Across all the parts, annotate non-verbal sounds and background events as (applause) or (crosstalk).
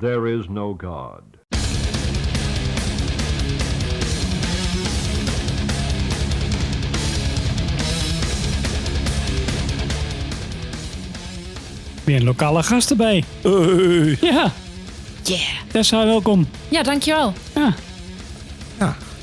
There is no God. Weer een lokale gast erbij. Hey. Ja, Yeah. Tessa, welkom. Ja, dankjewel. Ja,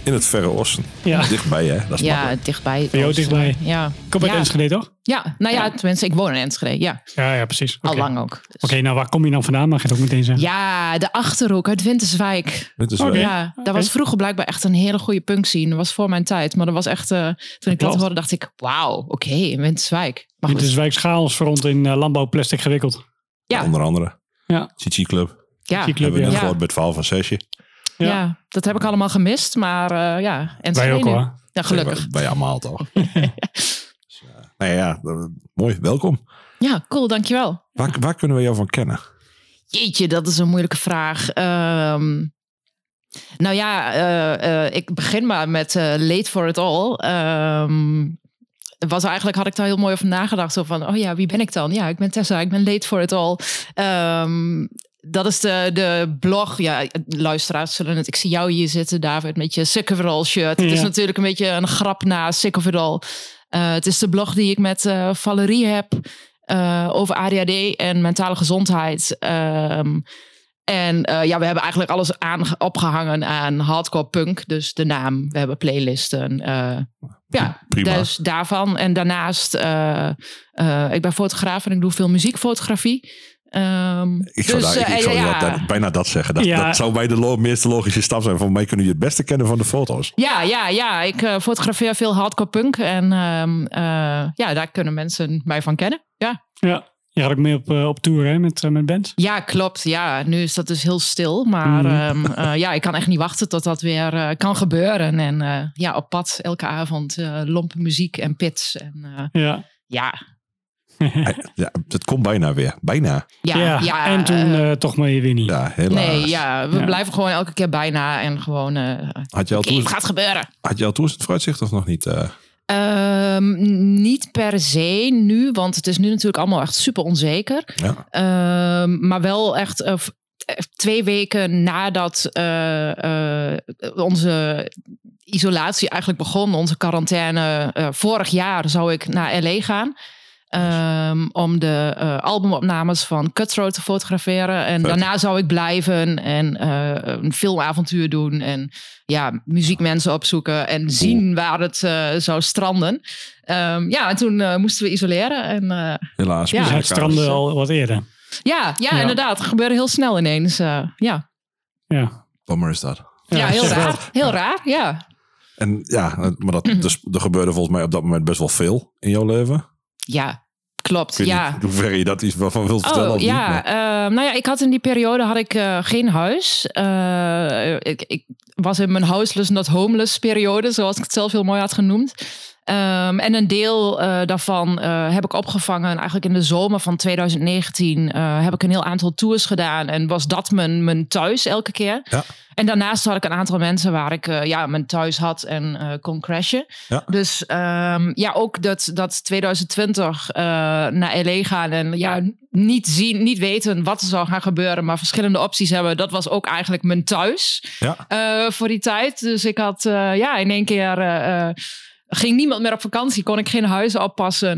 in het Verre Oosten. Ja. Dichtbij, hè? Dat is Ja, makkelijk. dichtbij. Dus, dichtbij. Ja. kom uit ja. Enschede, toch? Ja, nou ja, tenminste, ik woon in Enschede. Ja, Ja, ja, precies. Oké. al lang ook. Dus- Oké, nou waar kom je dan vandaan? Mag je het ook meteen zeggen? Ja, de Achterhoek uit Winterswijk. Oké. wel- Ja, daar was vroeger blijkbaar echt een hele goede punk scene. Dat was voor mijn tijd. Maar dat was echt, eh, toen ik dat hoorde, dacht ik, wauw, oké, in Winterswijk. Winterswijk schaals rond in eh, landbouwplastic gewikkeld. ja, Onder andere. Ja. Cici Club. ja, club, Hebben we net gehoord bij het verhaal van Sesje. Ja. ja, dat heb ik allemaal gemist. Maar eh, ja, Enschede Wij ook hoor. Ja, gelukkig. Bij allemaal toch? (laughs) Dus, nou ja, mooi. Welkom. Ja, cool, dankjewel. Waar, waar kunnen we jou van kennen? Jeetje, dat is een moeilijke vraag. Ehm, nou ja, eh, ik begin maar met Late for It All. Ehm, was eigenlijk had ik daar heel mooi over nagedacht. Zo van, oh ja, wie ben ik dan? Ja, ik ben Tessa, ik ben Late for It All. Ehm, dat is de, de blog. Ja, luisteraars zullen het. Ik zie jou hier zitten, David, met je Sick of It All shirt. Het is natuurlijk een beetje een grap na Sick of It All. Eh, het is de blog die ik met eh, Valerie heb eh, over ADHD en mentale gezondheid. Ehm, en ja, we hebben eigenlijk alles aan, opgehangen aan hardcore punk. Dus de naam, we hebben playlisten. ja, Prima. dus daarvan. En daarnaast, ik ben fotograaf en ik doe veel muziekfotografie. Ehm, Ik zou, dus, daar, ik, eh, ik zou ja. dat- bijna dat zeggen. Dat, Ja. dat zou bij de lo- meeste logische stap zijn. Voor mij kunnen je het beste kennen van de foto's. Ja, ja, ja. Ik eh, fotografeer veel hardcore punk. En ehm, eh, ja, daar kunnen mensen mij van kennen. Ja. Ja. Je gaat ook mee op, op tour hè, met, met bands. Ja, klopt. Ja, nu is dat dus heel stil. Maar Mhm. ehm, eh, ja, ik kan echt niet wachten tot dat weer kan gebeuren. En eh, ja, op pad elke avond uh, lompe muziek en pits. En uh, Ja. ja. (laughs) Ja, het komt bijna weer. Bijna. Ja, ja. ja, en toen uh, uh, toch maar je weer niet. Ja, helaas. Nee, ja, we Ja. blijven gewoon elke keer bijna. En gewoon, uh, Had je al okay, toes- het gaat gebeuren. Had je al toezicht vooruitzicht of nog niet? Uh... Um, niet per se nu, want het is nu natuurlijk allemaal echt super onzeker. Ja. Um, maar wel echt uh, twee weken nadat uh, onze isolatie eigenlijk begon, onze quarantaine. Uh, vorig jaar zou ik naar LA gaan. Um, om de uh, albumopnames van Cutthroat te fotograferen. En Vet. daarna zou ik blijven en uh, een filmavontuur doen. En ja, muziekmensen opzoeken en zien waar het uh, zou stranden. Um, ja, en toen uh, moesten we isoleren. En, uh, Helaas. Ja, het strandde al wat eerder. Ja, ja, ja. inderdaad. Het gebeurde heel snel ineens. Uh, ja. Ja. Bummer is dat. Ja, ja heel raar. Heel raar, ja. En ja, maar dat, dus, er gebeurde volgens mij op dat moment best wel veel in jouw leven. Ja, klopt. Ja. Hoe ver je dat iets van wilt vertellen? Oh, ja, niet, uh, nou ja, ik had in die periode had ik uh, geen huis. Uh, ik, ik, was in mijn houseless not homeless periode, zoals ik het zelf heel mooi had genoemd. Um, en een deel uh, daarvan uh, heb ik opgevangen. Eigenlijk in de zomer van 2019 uh, heb ik een heel aantal tours gedaan. En was dat mijn, mijn thuis elke keer. Ja. En daarnaast had ik een aantal mensen waar ik ja, mijn thuis had en kon crashen. Ja. Dus um, ja, ook dat, dat 2020 uh, naar LA gaan en ja, niet zien, niet weten wat er zou gaan gebeuren, maar verschillende opties hebben. Dat was ook eigenlijk mijn thuis ja. Voor die tijd. Dus ik had ja, in één keer ging niemand meer op vakantie, kon ik geen huizen oppassen.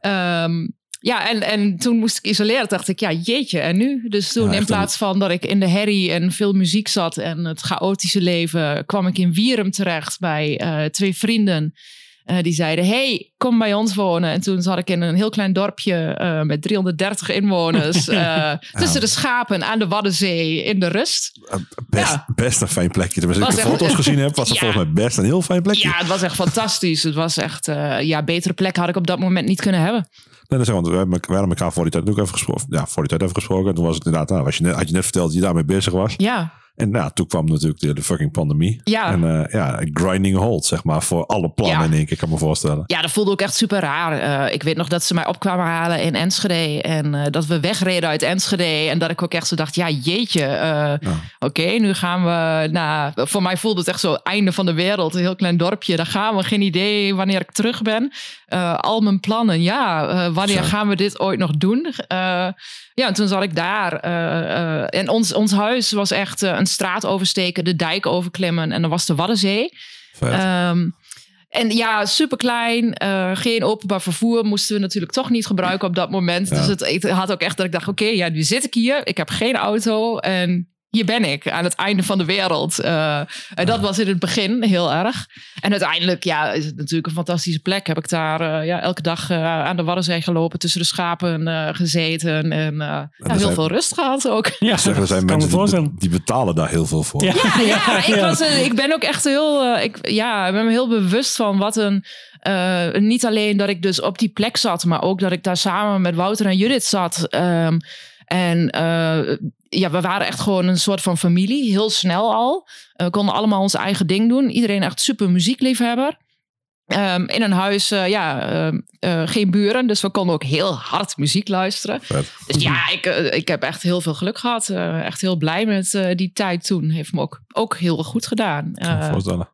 Um, ja, en, en toen moest ik isoleren. dacht ik, ja, jeetje, en nu? Dus toen, ja, in plaats van dat ik in de herrie en veel muziek zat en het chaotische leven, kwam ik in Wierum terecht bij uh, twee vrienden. Uh, die zeiden, hey, kom bij ons wonen. En toen zat ik in een heel klein dorpje uh, met 330 inwoners. Uh, (laughs) tussen de schapen aan de Waddenzee in de rust. Best, ja. best een fijn plekje. Als ik de foto's gezien heb, was (laughs) het ja. volgens mij best een heel fijn plekje. Ja, het was echt fantastisch. Het was echt, ja, betere plek had ik op dat moment niet kunnen hebben. Nee, dat is, want we, hebben, we hadden elkaar voor die tijd ook even gesproken. Ja, voor die tijd even gesproken. En toen was het inderdaad, nou, was je net, had je net verteld dat je daarmee bezig was. Ja. En nou, toen kwam natuurlijk de, de fucking pandemie. Ja. En eh, ja, grinding hold, zeg maar, voor alle plannen Ja. in één keer, kan me voorstellen. Ja, dat voelde ook echt super raar. Eh, ik weet nog dat ze mij opkwamen halen in Enschede. En eh, dat we wegreden uit Enschede. En dat ik ook echt zo dacht, ja jeetje. Oké, nu gaan we naar... Voor mij voelde het echt zo einde van de wereld. Een heel klein dorpje. Daar gaan we. Geen idee wanneer ik terug ben. Al mijn plannen. Ja, wanneer gaan we dit ooit nog doen? Ja, en toen zat ik daar. eh, en ons, ons huis was echt eh, een straat oversteken. De dijk overklimmen. En dan was de Waddenzee. Ehm, en ja, super klein. geen openbaar vervoer moesten we natuurlijk toch niet gebruiken op dat moment. Ja. Dus het, het had ook echt dat ik dacht: oké, ja, nu zit ik hier. Ik heb geen auto. En hier ben ik aan het einde van de wereld. Eh, en dat was in het begin heel erg. En uiteindelijk, ja, is het natuurlijk een fantastische plek. Heb ik daar eh, ja, elke dag eh, aan de Waddenzee gelopen, tussen de schapen eh, gezeten. En eh, ja, heel zijn- veel rust gehad ook. (laughs) Ja, Zeg, er (laughs) zijn kan me mensen die, voorstellen. die betalen daar heel veel voor. Ja. Ja, ja, (laughs) ik, ja. Was, ik ben ook echt heel. ik, ja, ik ben me heel bewust van wat een. eh, niet alleen dat ik dus op die plek zat, maar ook dat ik daar samen met Wouter en Judith zat. Ehm, en eh, ja, we waren echt gewoon een soort van familie, heel snel al. Eh, we konden allemaal ons eigen ding doen. Iedereen echt super muziekliefhebber. Ehm, in een huis, eh, ja, ehm, eh, geen buren. Dus we konden ook heel hard muziek luisteren. Vet. Dus ja, ik, ik heb echt heel veel geluk gehad. Eh, echt heel blij met eh, die tijd toen. Heeft me ook, ook heel goed gedaan.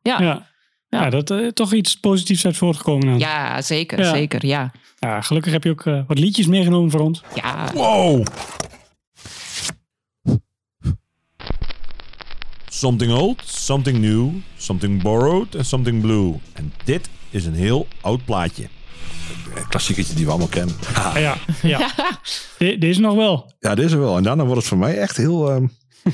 Ja, ja. Ja. Ja, dat eh, toch iets positiefs uit voortgekomen. Dan. zeker, Ja. zeker, ja. Ja, gelukkig heb je ook eh, wat liedjes meegenomen voor ons. Ja, Wow! Something old, something new, something borrowed en something blue. En dit is een heel oud plaatje. Een klassiekertje die we allemaal kennen. (laughs) Ah, ja, ja. (laughs) De- deze nog wel. Ja, deze wel. En daarna wordt het voor mij echt heel... ehm,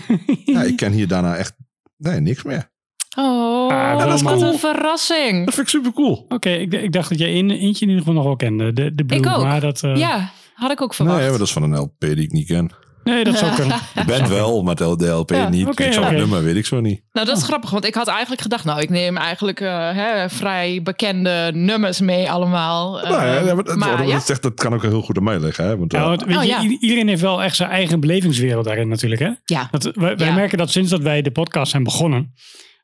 (laughs) ja, ik ken hier daarna echt nee, niks meer. Oh, Ah, dat is wat cool. een verrassing. Dat vind ik super cool. Oké, ik, ik dacht dat jij een, eentje in ieder geval nog wel kende. De, de Blue, Ik ook. Maar dat, eh, Ja, had ik ook verwacht. Nee, maar dat is van een LP die ik niet ken. Nee, dat zou kunnen. De band wel, maar de, de LP Ja, niet. ik zou het nummer weet ik zo niet. Nou, dat is grappig, want ik had eigenlijk gedacht... nou, ik neem eigenlijk eh, hè, vrij bekende nummers mee allemaal. nou, ja, Eh, ja, maar dat, maar dat, ja. zegt, dat kan ook heel goed aan mij liggen. Hè? Want, Ja, eh, want weet Oh, je, iedereen heeft wel echt zijn eigen belevingswereld daarin natuurlijk. Hè? Ja. Dat, wij wij Ja. merken dat sinds dat wij de podcast zijn begonnen.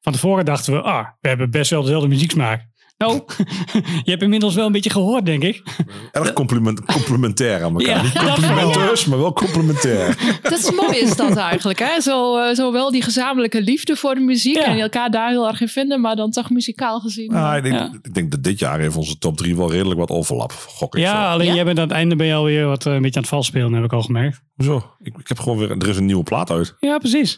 Van tevoren dachten we, ah, we hebben best wel dezelfde muzieksmaak. Nou, (laughs) je hebt inmiddels wel een beetje gehoord, denk ik. erg compliment, complementair aan elkaar. Ja, niet maar wel complementair. (laughs) Dat is mooi is dat eigenlijk. Hè? Zo, eh, zowel die gezamenlijke liefde voor de muziek Ja. en elkaar daar heel erg in vinden, maar dan toch muzikaal gezien. Ah, ik, denk, Ja. ik denk dat dit jaar heeft onze top 3 wel redelijk wat overlap. Gok ik Ja, zo. alleen Ja? jij bent aan het einde ben je alweer wat eh, een beetje aan het vals spelen, heb ik al gemerkt. Zo, ik, ik heb gewoon weer, er is een nieuwe plaat uit. Ja, precies.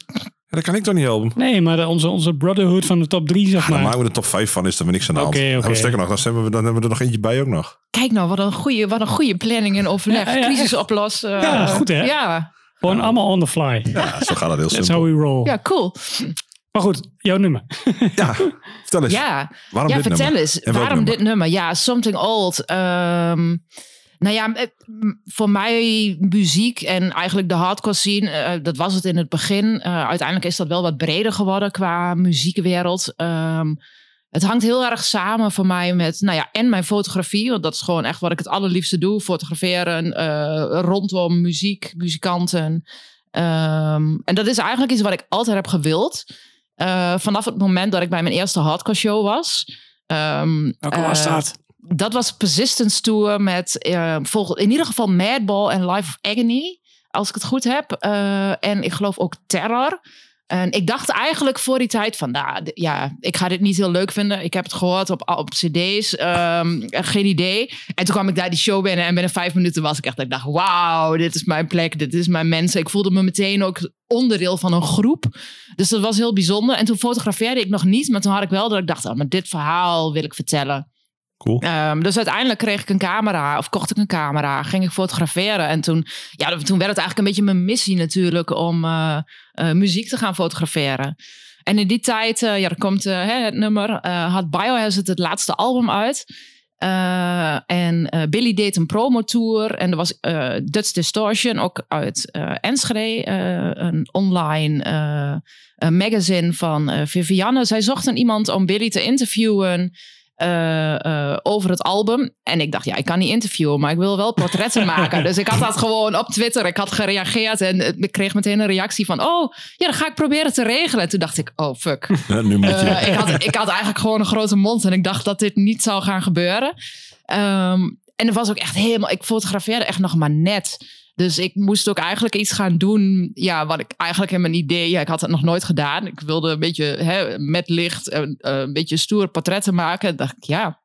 Ja, dat kan ik toch niet helpen. Nee, maar onze, onze brotherhood van de top drie, zeg Dan maar. maken we de top 5 van, is er niks aan de hand. Oké, oké. Sterker nog, dan, hebben we, dan hebben we er nog eentje bij ook nog. Kijk nou, wat een goede, wat een goede planning en overleg. Ja, ja, Crisis echt. oplossen. Ja, goed, hè? Ja, Gewoon allemaal on the fly. Ja, zo gaat het heel That's simpel. how we roll. ja cool. Maar goed, jouw nummer. Ja, vertel eens. Ja, Waarom ja dit vertel nummer? eens. En Waarom nummer? dit nummer? Ja, Something Old. Ehm, nou ja, eh, voor mij muziek en eigenlijk de hardcore scene, eh, dat was het in het begin. Eh, uiteindelijk is dat wel wat breder geworden qua muziekwereld. Ehm, het hangt heel erg samen voor mij met, nou ja, en mijn fotografie. Want dat is gewoon echt wat ik het allerliefste doe. Fotograferen eh, rondom muziek, muzikanten. Ehm, en dat is eigenlijk iets wat ik altijd heb gewild. Eh, vanaf het moment dat ik bij mijn eerste hardcore show was. Ehm, Welke was eh, dat? Dat was Persistence Tour met eh, in ieder geval Madball en Life of Agony. Als ik het goed heb. Eh, en ik geloof ook Terror. En ik dacht eigenlijk voor die tijd van, nou ja, ik ga dit niet heel leuk vinden. Ik heb het gehoord op, op cd's, ehm, geen idee. En toen kwam ik daar die show binnen en binnen vijf minuten was ik echt, ik dacht, wauw, dit is mijn plek, dit is mijn mensen. Ik voelde me meteen ook onderdeel van een groep. Dus dat was heel bijzonder. En toen fotografeerde ik nog niet, maar toen had ik wel dat ik dacht, oh, maar dit verhaal wil ik vertellen. Ehm, dus uiteindelijk kreeg ik een camera, of kocht ik een camera, ging ik fotograferen. En toen, ja, toen werd het eigenlijk een beetje mijn missie natuurlijk om eh, eh, muziek te gaan fotograferen. En in die tijd, eh, ja, er komt hè, het nummer, had Biohazard het laatste album uit. En Billy deed een promotour. En er was Dutch Distortion, ook uit Enschede, een online magazine van Vivianne. Zij zochten iemand om Billy te interviewen. Eh, eh, over het album. En ik dacht, ja, ik kan niet interviewen, maar ik wil wel portretten (laughs) maken. Dus ik had dat gewoon op Twitter. Ik had gereageerd en ik kreeg meteen een reactie van, oh, ja, dan ga ik proberen te regelen. Toen dacht ik, oh, fuck. (laughs) Ja, nu moet je. Eh, ik, had, ik had eigenlijk gewoon een grote mond en ik dacht dat dit niet zou gaan gebeuren. Ehm, en het was ook echt helemaal, ik fotografeerde echt nog maar net. Dus ik moest ook eigenlijk iets gaan doen. Ja, wat ik eigenlijk in mijn idee. Ja, ik had het nog nooit gedaan. Ik wilde een beetje hè, met licht. Een, een beetje stoer portretten maken. dacht ik, ja,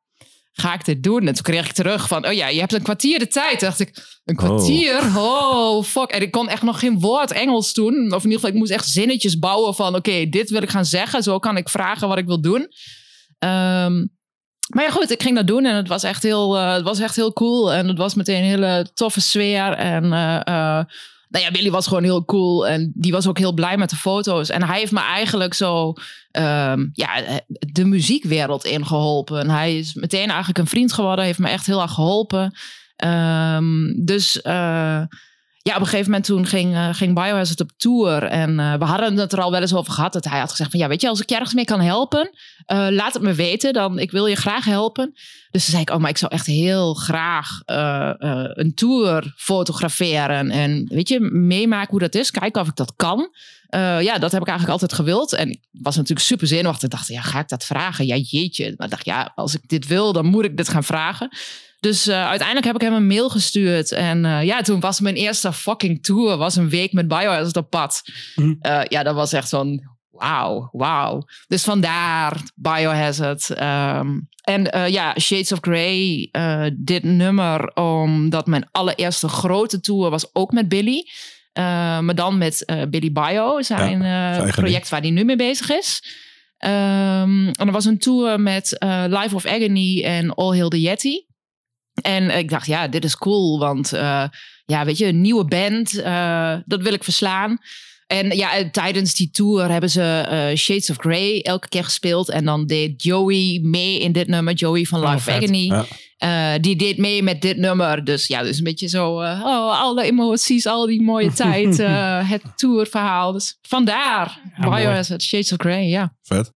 ga ik dit doen? En toen kreeg ik terug van. Oh ja, je hebt een kwartier de tijd. dacht ik, een kwartier? Oh, fuck. En ik kon echt nog geen woord Engels doen. Of in ieder geval, ik moest echt zinnetjes bouwen van. Oké, dit wil ik gaan zeggen. Zo kan ik vragen wat ik wil doen. Um, maar ja, goed, ik ging dat doen en het was echt heel, uh, het was echt heel cool. En het was meteen een hele toffe sfeer. En uh, uh, nou ja, Billy was gewoon heel cool. En die was ook heel blij met de foto's. En hij heeft me eigenlijk zo um, ja, de muziekwereld ingeholpen. Hij is meteen eigenlijk een vriend geworden. Heeft me echt heel erg geholpen. Um, dus ja, op een gegeven moment toen ging, uh, ging Biohazard op tour. En uh, we hadden het er al wel eens over gehad. Dat hij had gezegd van ja, weet je, als ik ergens mee kan helpen, uh, laat het me weten. Dan, ik wil je graag helpen. Dus zei ik, oh, maar ik zou echt heel graag een tour fotograferen. En weet je, meemaken hoe dat is. Kijken of ik dat kan. ja, dat heb ik eigenlijk altijd gewild. En ik was natuurlijk super zenuwachtig. Ik dacht, ja, ga ik dat vragen? Ja, jeetje. Maar dacht, ja, als ik dit wil, dan moet ik dit gaan vragen. Dus uh, uiteindelijk heb ik hem een mail gestuurd. En uh, ja, toen was mijn eerste fucking tour. Was een week met Biohazard op pad. Mm. Uh, ja, dat was echt zo'n wauw, wauw. Dus vandaar Biohazard. Um, en ja, Shades of Grey, dit nummer, omdat mijn allereerste grote tour was ook met Billy. maar dan met Billy Bio, zijn, ja, project waar hij nu mee bezig is. Um, en er was een tour met Life of Agony en All Hail the Yeti. En ik dacht, ja, dit is cool, want uh, ja, weet je, een nieuwe band, uh, dat wil ik verslaan. En ja, tijdens die tour hebben ze uh, Shades of Grey elke keer gespeeld. En dan deed Joey mee in dit nummer, Joey van Live oh, Agony. Ja. die deed mee met dit nummer. Dus ja, dus een beetje zo, oh, alle emoties, al die mooie (laughs) tijd, het tourverhaal. Dus vandaar, ja, Biohazard, Shades of Grey, ja. Vet.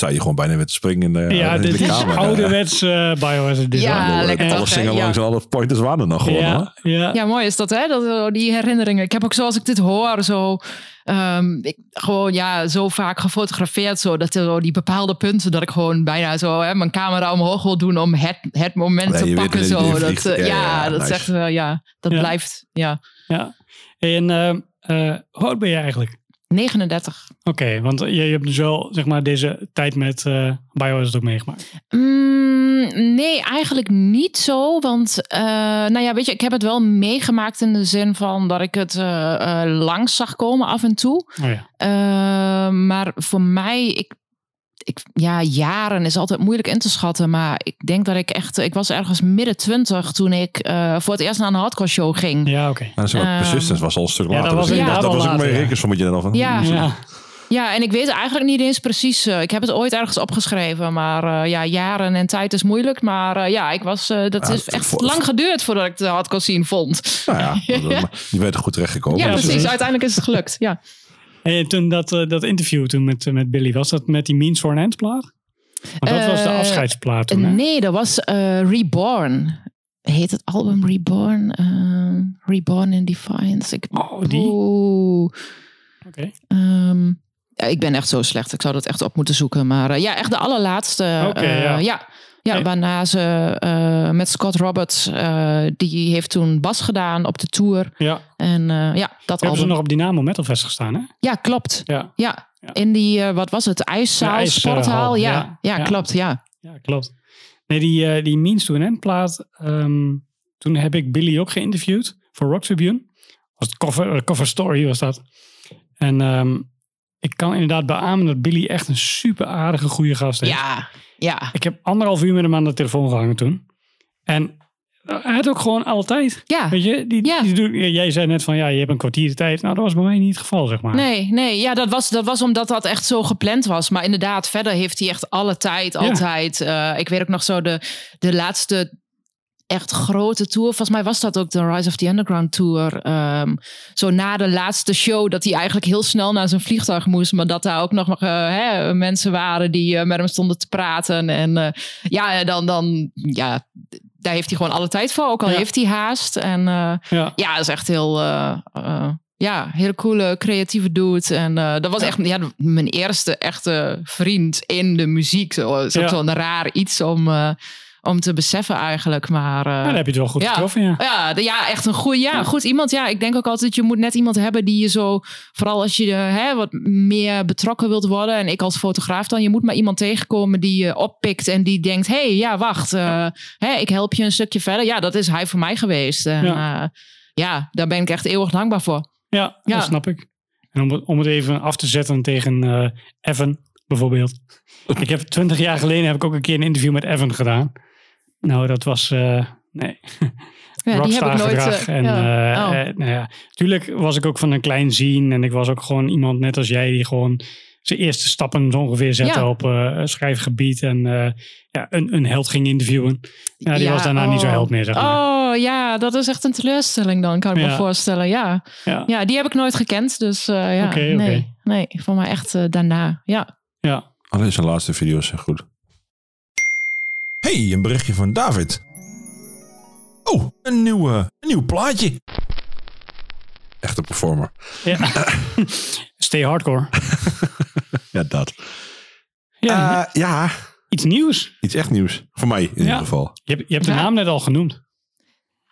Sta je gewoon bijna met te springen in de, ja, in de dit is kamer. (laughs) ouderwets eh Biohazard design. Ja, lekker Alle zingen Ja. langs alle pointers waren er nog gewoon. hoor. ja, ja. Ja, mooi is dat, hè? Dat, eh, die herinneringen. Ik heb ook zoals ik dit hoor, zo, ehm, ik, gewoon ja, zo vaak gefotografeerd. Zo, dat er zo die bepaalde punten, dat ik gewoon bijna zo hè, mijn camera omhoog wil doen om het, het moment Ja, te pakken. Zo. erin Dat, vliegt. eh, Ja, ja, ja, dat nice. is echt, eh, ja, dat Ja. blijft, ja. ja. En eh, eh, hoe oud ben je eigenlijk? 39. Oké, want je, hebt dus wel zeg maar, deze tijd met eh Biohazard ook meegemaakt. Mm, nee, eigenlijk niet zo. Want, eh, nou ja, weet je, ik heb het wel meegemaakt in de zin van dat ik het eh, eh, langs zag komen af en toe. Oh ja. Maar voor mij, ik, ik, ja, jaren is altijd moeilijk in te schatten. Maar ik denk dat ik echt, ik was ergens midden twintig toen ik eh, voor het eerst naar een hardcore show ging. Ja, oké. Ja, dat ook Ehm, Persistence was al een stuk ja, later. dat was dus inderdaad dat al was ook mijn ja. rekensommetje dan van. Ja. Ja. Ja, en ik weet eigenlijk niet eens precies. eh, ik heb het ooit ergens opgeschreven, maar eh, ja, jaren en tijd is moeilijk. Maar eh, ja, ik was, eh, dat Ja, is echt voor- lang geduurd voordat ik de hardcore scene vond. Nou ja, (laughs) je bent er goed terechtgekomen. Ja, Ja, precies. precies. Uiteindelijk is het gelukt. Ja. En toen dat, eh, dat interview toen met, eh, met Billy, was dat met die Means for an End plaat? Want dat was de Eh, afscheidsplaat toen, hè? nee, dat was Reborn. Heet het album Reborn? Reborn in Defiance. Ik, Oh, die? Oké. Ehm, ja, ik ben echt zo slecht. Ik zou dat echt op moeten zoeken. Maar ja, echt de allerlaatste. Oké, eh, ja. ja. Ja, Hey. waarna ze eh, met Scott Roberts, eh, die heeft toen bas gedaan op de tour. Ja. En eh, ja, dat Hebben ze nog op Dynamo Metal Fest gestaan, hè? Ja, klopt. Ja. Ja, Ja. in die, wat was het, ijszaal, De ijshal, sporthal. Ja, ja. klopt, ja. Ja, klopt. Nee, die, die Means to an End plaat, ehm, toen heb ik Billy ook geïnterviewd voor Rock Tribune. Was het cover, cover story was dat. En ehm, ik kan inderdaad beamen dat Billy echt een super aardige, goede gast is. Ja, ja. Ik heb anderhalf uur met hem aan de telefoon gehangen toen. En hij had ook gewoon altijd. Ja, Weet je, die, Ja. die jij zei net van ja, je hebt een kwartier de tijd. Nou, dat was bij mij niet het geval, zeg maar. Nee, nee, ja, dat was, dat was omdat dat echt zo gepland was. Maar inderdaad, verder heeft hij echt alle tijd, Ja. altijd. Eh, ik weet ook nog zo de, de laatste echt grote tour. Volgens mij was dat ook de Rise of the Underground tour. Ehm, zo na de laatste show dat hij eigenlijk heel snel naar zijn vliegtuig moest. Maar dat daar ook nog eh, hè, mensen waren die eh, met hem stonden te praten. En eh, ja, dan, dan ja, daar heeft hij gewoon alle tijd voor. Ook al Ja. heeft hij haast. En Ja. ja, dat is echt heel. ja, hele coole, creatieve dude. En dat was echt ja, mijn eerste echte vriend in de muziek. Zo, is Ja. zo'n raar iets om, om te beseffen eigenlijk. Maar eh, Ja, dan heb je het wel goed ja. getroffen, ja. ja, de- ja, echt een goed, ja, goed iemand. Ja, ik denk ook altijd, je moet net iemand hebben die je zo, vooral als je eh, hè, wat meer betrokken wilt worden. En ik als fotograaf dan, je moet maar iemand tegenkomen die je oppikt en die denkt, hé, hey, ja, wacht, eh, hè, ik help je een stukje verder. Ja, dat is hij voor mij geweest. En ja, ja daar ben ik echt eeuwig dankbaar voor. Ja, Ja. dat snap ik. En om het, om het even af te zetten tegen eh, Evan, bijvoorbeeld. (laughs) ik heb twintig jaar geleden heb ik ook een keer een interview met Evan gedaan. Nou, dat was, eh, nee, Ja, die heb ik nooit. gedrag. eh, en ja. eh, Oh. nou ja, tuurlijk was ik ook van een klein zien. En ik was ook gewoon iemand net als jij die gewoon zijn eerste stappen zo ongeveer zette Ja. op eh, schrijfgebied. En eh, ja, een, een held ging interviewen. Ja, die Ja, was daarna niet zo oh. held meer, zeg maar. Oh ja, dat is echt een teleurstelling dan, kan ik me voorstellen. Ja. Ja, ja, die heb ik nooit gekend. Dus eh, ja, nee, nee, voor mij echt daarna. Ja. ja. Alleen zijn laatste video's zijn goed. Hey, een berichtje van David. Oh, een nieuw, eh, een nieuw plaatje. Echte performer. ja. (laughs) Stay hardcore. (laughs) Ja, dat. Ja, Eh, ja, iets nieuws. iets echt nieuws. Voor mij in ieder geval. Je hebt, je hebt de Ja. naam net al genoemd.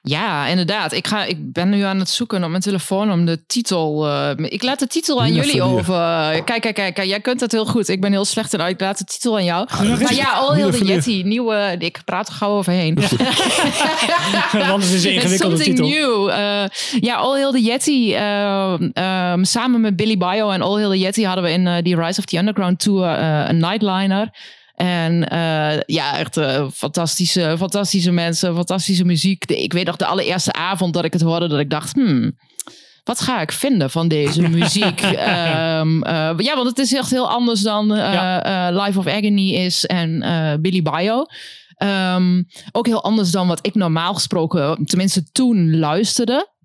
Ja, inderdaad. Ik, ga, ik ben nu aan het zoeken op mijn telefoon om de titel. eh, ik laat de titel aan jullie over. Kijk, kijk, kijk, kijk. Jij kunt dat heel goed. Ik ben heel slecht in. Ik laat de titel aan jou. dat maar ja, All the Verlier. Yeti. Nieuwe. Ik praat er gauw overheen. (laughs) Want het is een ingewikkelde Something titel. new. Eh, ja, All Hail the Yeti. eh, samen met Billy Bio en All Hail the Yeti hadden we in eh, die Rise of the Underground Tour eh, een nightliner. En eh, ja, echt eh, fantastische, fantastische mensen, fantastische muziek. De- ik weet nog de allereerste avond dat ik het hoorde, dat ik dacht, hmm, wat ga ik vinden van deze (laughs) muziek? Ehm, eh, ja, want het is echt heel anders dan Ja. Life of Agony is en Billy Bio. Ehm, ook heel anders dan wat ik normaal gesproken, tenminste toen luisterde.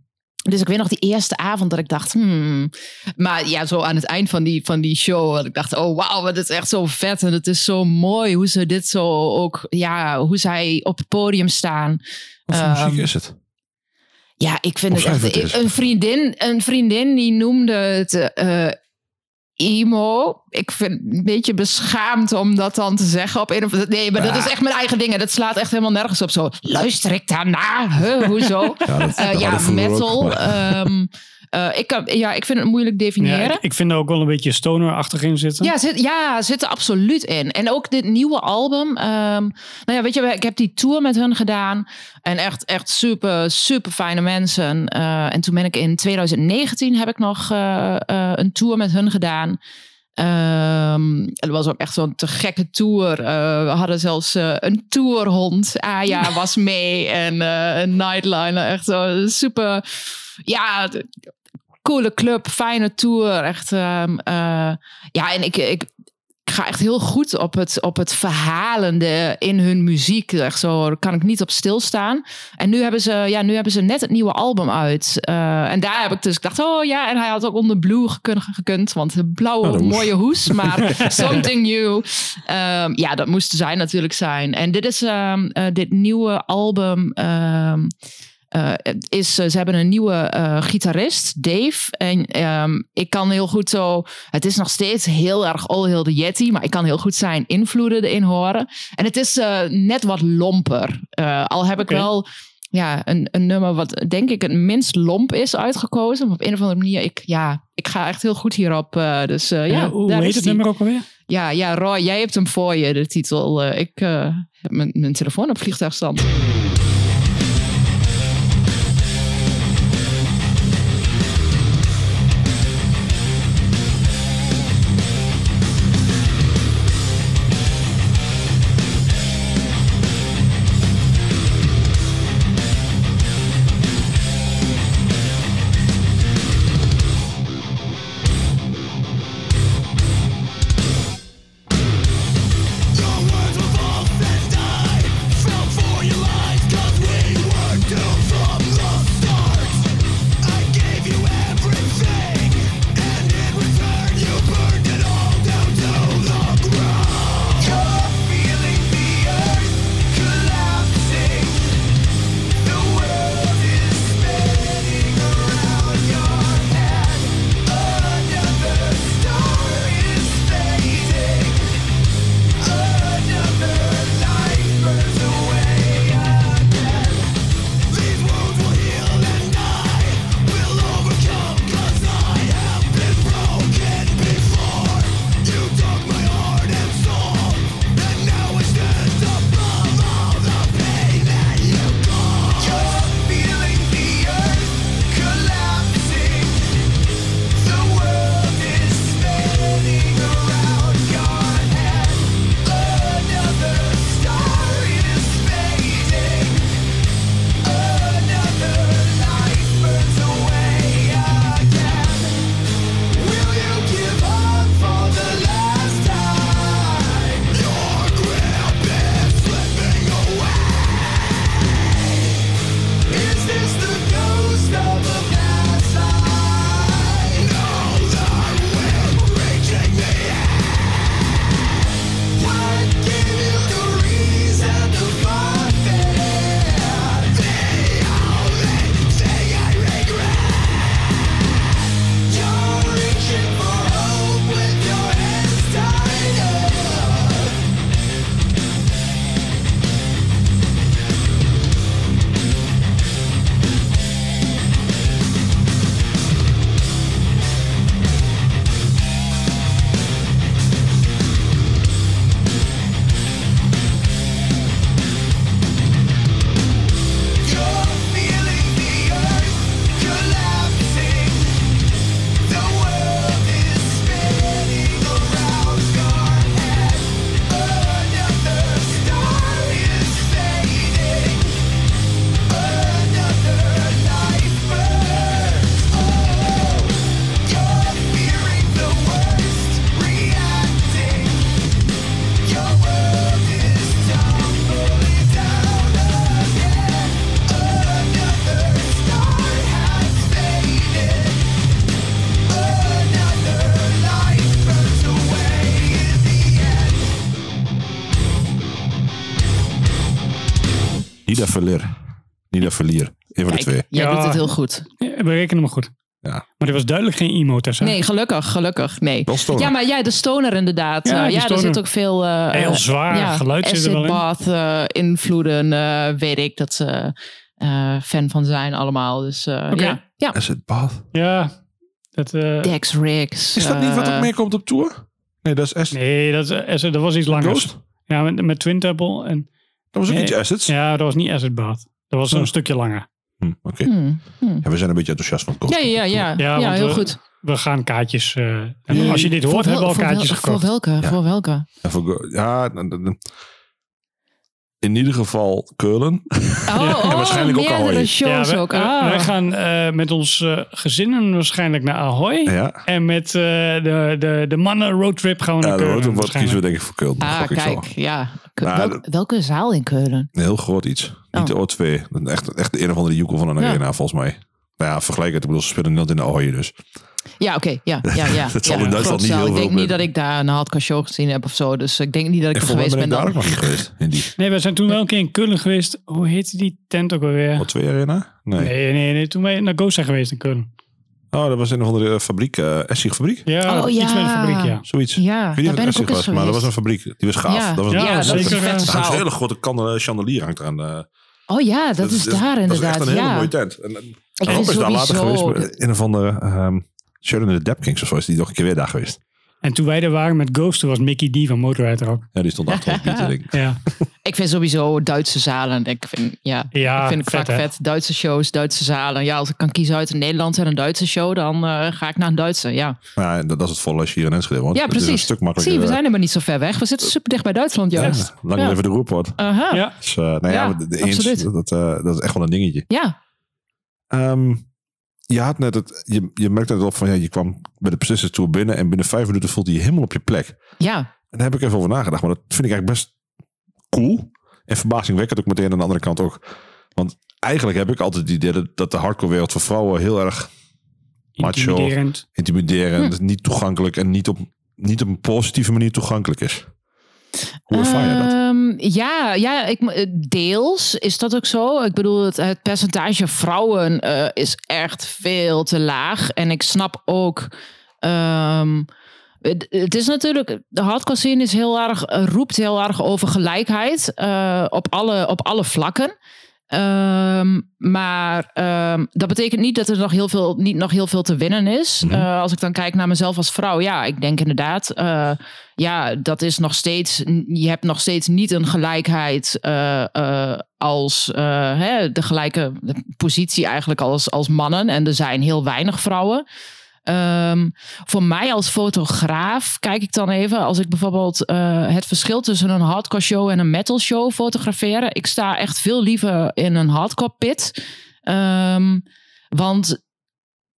Dus ik weet nog die eerste avond dat ik dacht, hmm. Maar ja, zo aan het eind van die, van die show, dat ik dacht, oh wauw, wat is echt zo vet. En het is zo mooi hoe ze dit zo ook, ja, hoe zij op het podium staan. Wat voor Ehm, muziek is het? Ja, ik vind Of het echt... het. Een vriendin, een vriendin die noemde het eh, emo. Ik vind het een beetje beschaamd om dat dan te zeggen op een of. Nee, maar dat is echt mijn eigen dingen. Dat slaat echt helemaal nergens op. Zo, luister ik daarna? Huh, hoezo? Ja, dat, Eh, ja, ook, metal. maar- ehm, eh, ik, kan, ja, ik vind het moeilijk Ja, definiëren. ik, ik vind er ook wel een beetje stoner-achtig in zitten. Ja, zit, ja, zit er absoluut in. En ook dit nieuwe album. ehm, nou ja, weet je, ik heb die tour met hun gedaan. En echt, echt super, super fijne mensen. Eh, en toen ben ik in 2019 heb ik nog eh, een tour met hun gedaan. Ehm het was ook echt zo'n te gekke tour. We hadden zelfs een tourhond. Aya (laughs) was mee. En een nightliner. Echt zo super. Ja, coole club. Fijne tour. Echt. ehm, eh, ja, en ik, ik, ik ga echt heel goed op het, op het verhalende in hun muziek. Echt zo, daar kan ik niet op stilstaan. En nu hebben ze, ja, nu hebben ze net het nieuwe album uit. Eh, en daar heb ik dus gedacht, oh ja, en hij had ook onder Blue gekund, gekund want de blauwe Oh, mooie hoes, maar (laughs) something new. Ehm, ja, dat moest zijn natuurlijk zijn. En dit is ehm, eh, dit nieuwe album. Eh, is, eh, ze hebben een nieuwe eh, gitarist, Dave. En ehm, ik kan heel goed zo. Het is nog steeds heel erg All Hail the Yeti, maar ik kan heel goed zijn invloeden erin horen. En het is net wat lomper. Al heb ik wel ja, een, een nummer wat denk ik het minst lomp is uitgekozen. Maar op een of andere manier, ik, ja, ik ga echt heel goed hierop. dus ja, Ja, hoe daar heet is het die. nummer ook alweer? Ja, ja, Roy, jij hebt hem voor je, de titel. Ik heb mijn, mijn telefoon op vliegtuigstand. Nida Verleer. Nida Verlier. Een van de twee. Jij Ja. doet het heel goed. Ja, We rekenen hem goed. Ja. Maar er was duidelijk geen emo tussen. Nee, gelukkig, gelukkig. Nee. Ja, maar jij, de stoner inderdaad. Ja, Ja, ja er zit ook veel... eh, Heel eh, zwaar ja, geluid zit er wel in. bath eh, invloeden, eh, weet ik dat ze eh, fan van zijn allemaal. Dus eh, Oké. ja. ja. Is het Bath? Ja, dat... eh, Dex Riggs. Is dat niet wat eh, er mee komt op tour? Nee, dat is Acid. nee, dat, is- dat was iets langer. Ghost? Ja, met, met Twin Temple. En, Dat was ook Nee. iets Acids. ja, dat was niet Bath. Dat was Oh. een stukje langer. Hm, Oké. hmm, hmm. Ja, we zijn een beetje enthousiast van Ghost. Ja, ja, ja. Ja, Ja, heel we- goed. We gaan kaartjes... eh, en als je dit hoort, Voor hebben we al kaartjes wel- gekocht. Voor welke? Ja. Voor welke? Ja, voor ja, in ieder geval Keulen. Oh, (laughs) oh waarschijnlijk ook Ahoy. shows we- ook. Ah. Wij gaan eh, met ons eh, gezinnen waarschijnlijk naar Ahoy. Ja, En met eh, de, de, de mannen roadtrip gaan we naar ja de Keulen wat kiezen we denk ik voor Keulen. Ah, kijk, ja. Nou, welk- welke zaal in Keulen? Een heel groot iets. Niet de Oh. O2. Dat is Echt, echt de een of andere joekel van een Ja. arena volgens mij. Nou ja, vergelijk het. Ik bedoel, ze spelen niet in de Ahoy dus. Ja, oké. Ja, ja, ja. (laughs) Dat zal ja, in Duitsland niet heel Ik veel denk niet dat ik daar een hardcore show gezien heb of zo. Dus ik denk niet dat ik er geweest ben ben ik daar ook nog geweest. In die (laughs) Nee, we zijn toen wel een keer in Keulen geweest. Hoe heette die tent ook alweer? O2 arena? Nee. Nee, nee, nee. Toen wij naar Ghost zijn geweest in Keulen. Oh, dat was een of andere fabriek. eh Essig fabriek? Ja, Oh, iets ja. met een fabriek, ja. Zoiets. Ja, ik weet niet daar of ben het ik ook Essig was, maar dat was een fabriek. Die was gaaf. Ja. Dat was Ja, een, Ja, dat is een vette. Er een hele grote kan chandelier hangt eraan. eh. Oh ja, dat, is daar Dat is inderdaad. echt een hele ja. mooie tent. En, Ik is daar later geweest. met Een of andere ehm Sharon in the Dap Kings of zo is die nog een keer weer daar geweest. En toen wij er waren met Ghost, toen was Mickey D van Motorhead er ook. Ja, die stond achter ons bieten, denk ik. Ja, Ik vind sowieso Duitse zalen. Ik vind, ja, ja ik vind ik vet, vaak hè? vet. Duitse shows, Duitse zalen. Ja, als ik kan kiezen uit een Nederlandse en een Duitse show, dan eh, ga ik naar een Duitse. Ja, Maar ja, dat, dat is het volle als je hier in Enschede woont. ja Het is een precies. stuk Zie, makkelijker. we zijn helemaal niet zo ver weg. We zitten super dicht bij Duitsland, ja, juist. lang Ja. leven de roerpoort. Aha. Ja, Dus, eh, nou ja, Ja, de, de eens, dat, eh, dat is echt wel een dingetje. ja. Ehm, je had net het, je, je merkte net op van ja, je kwam bij de Persistence Tour binnen en binnen vijf minuten voelde je je helemaal op je plek. ja. En daar heb ik even over nagedacht, maar dat vind ik eigenlijk best cool. En verbazingwekkend ook meteen aan de andere kant ook. Want eigenlijk heb ik altijd het idee dat, de hardcore wereld voor vrouwen heel erg Macho. intimiderend. intimiderend, niet toegankelijk en niet op, niet op een positieve manier toegankelijk is. Hoe je dat? Ehm, ja, ja ik, eh, deels is dat ook zo. Ik bedoel, het, het percentage vrouwen eh, is echt veel te laag. En ik snap ook. ehm, het, het is natuurlijk, de hardcore scene is heel erg, eh, roept heel erg over gelijkheid op, alle, op alle vlakken. Ehm, maar ehm, dat betekent niet dat er nog heel veel, niet nog heel veel te winnen is. Mhm. Eh, als ik dan kijk naar mezelf als vrouw, ja, ik denk inderdaad, eh, ja, dat is nog steeds, je hebt nog steeds niet een gelijkheid eh, als hè, de gelijke positie eigenlijk als, als mannen. En er zijn heel weinig vrouwen. Ehm, voor mij als fotograaf kijk ik dan even, als ik bijvoorbeeld eh, het verschil tussen een hardcore show en een metal show fotograferen. Ik sta echt veel liever in een hardcore pit. Ehm, want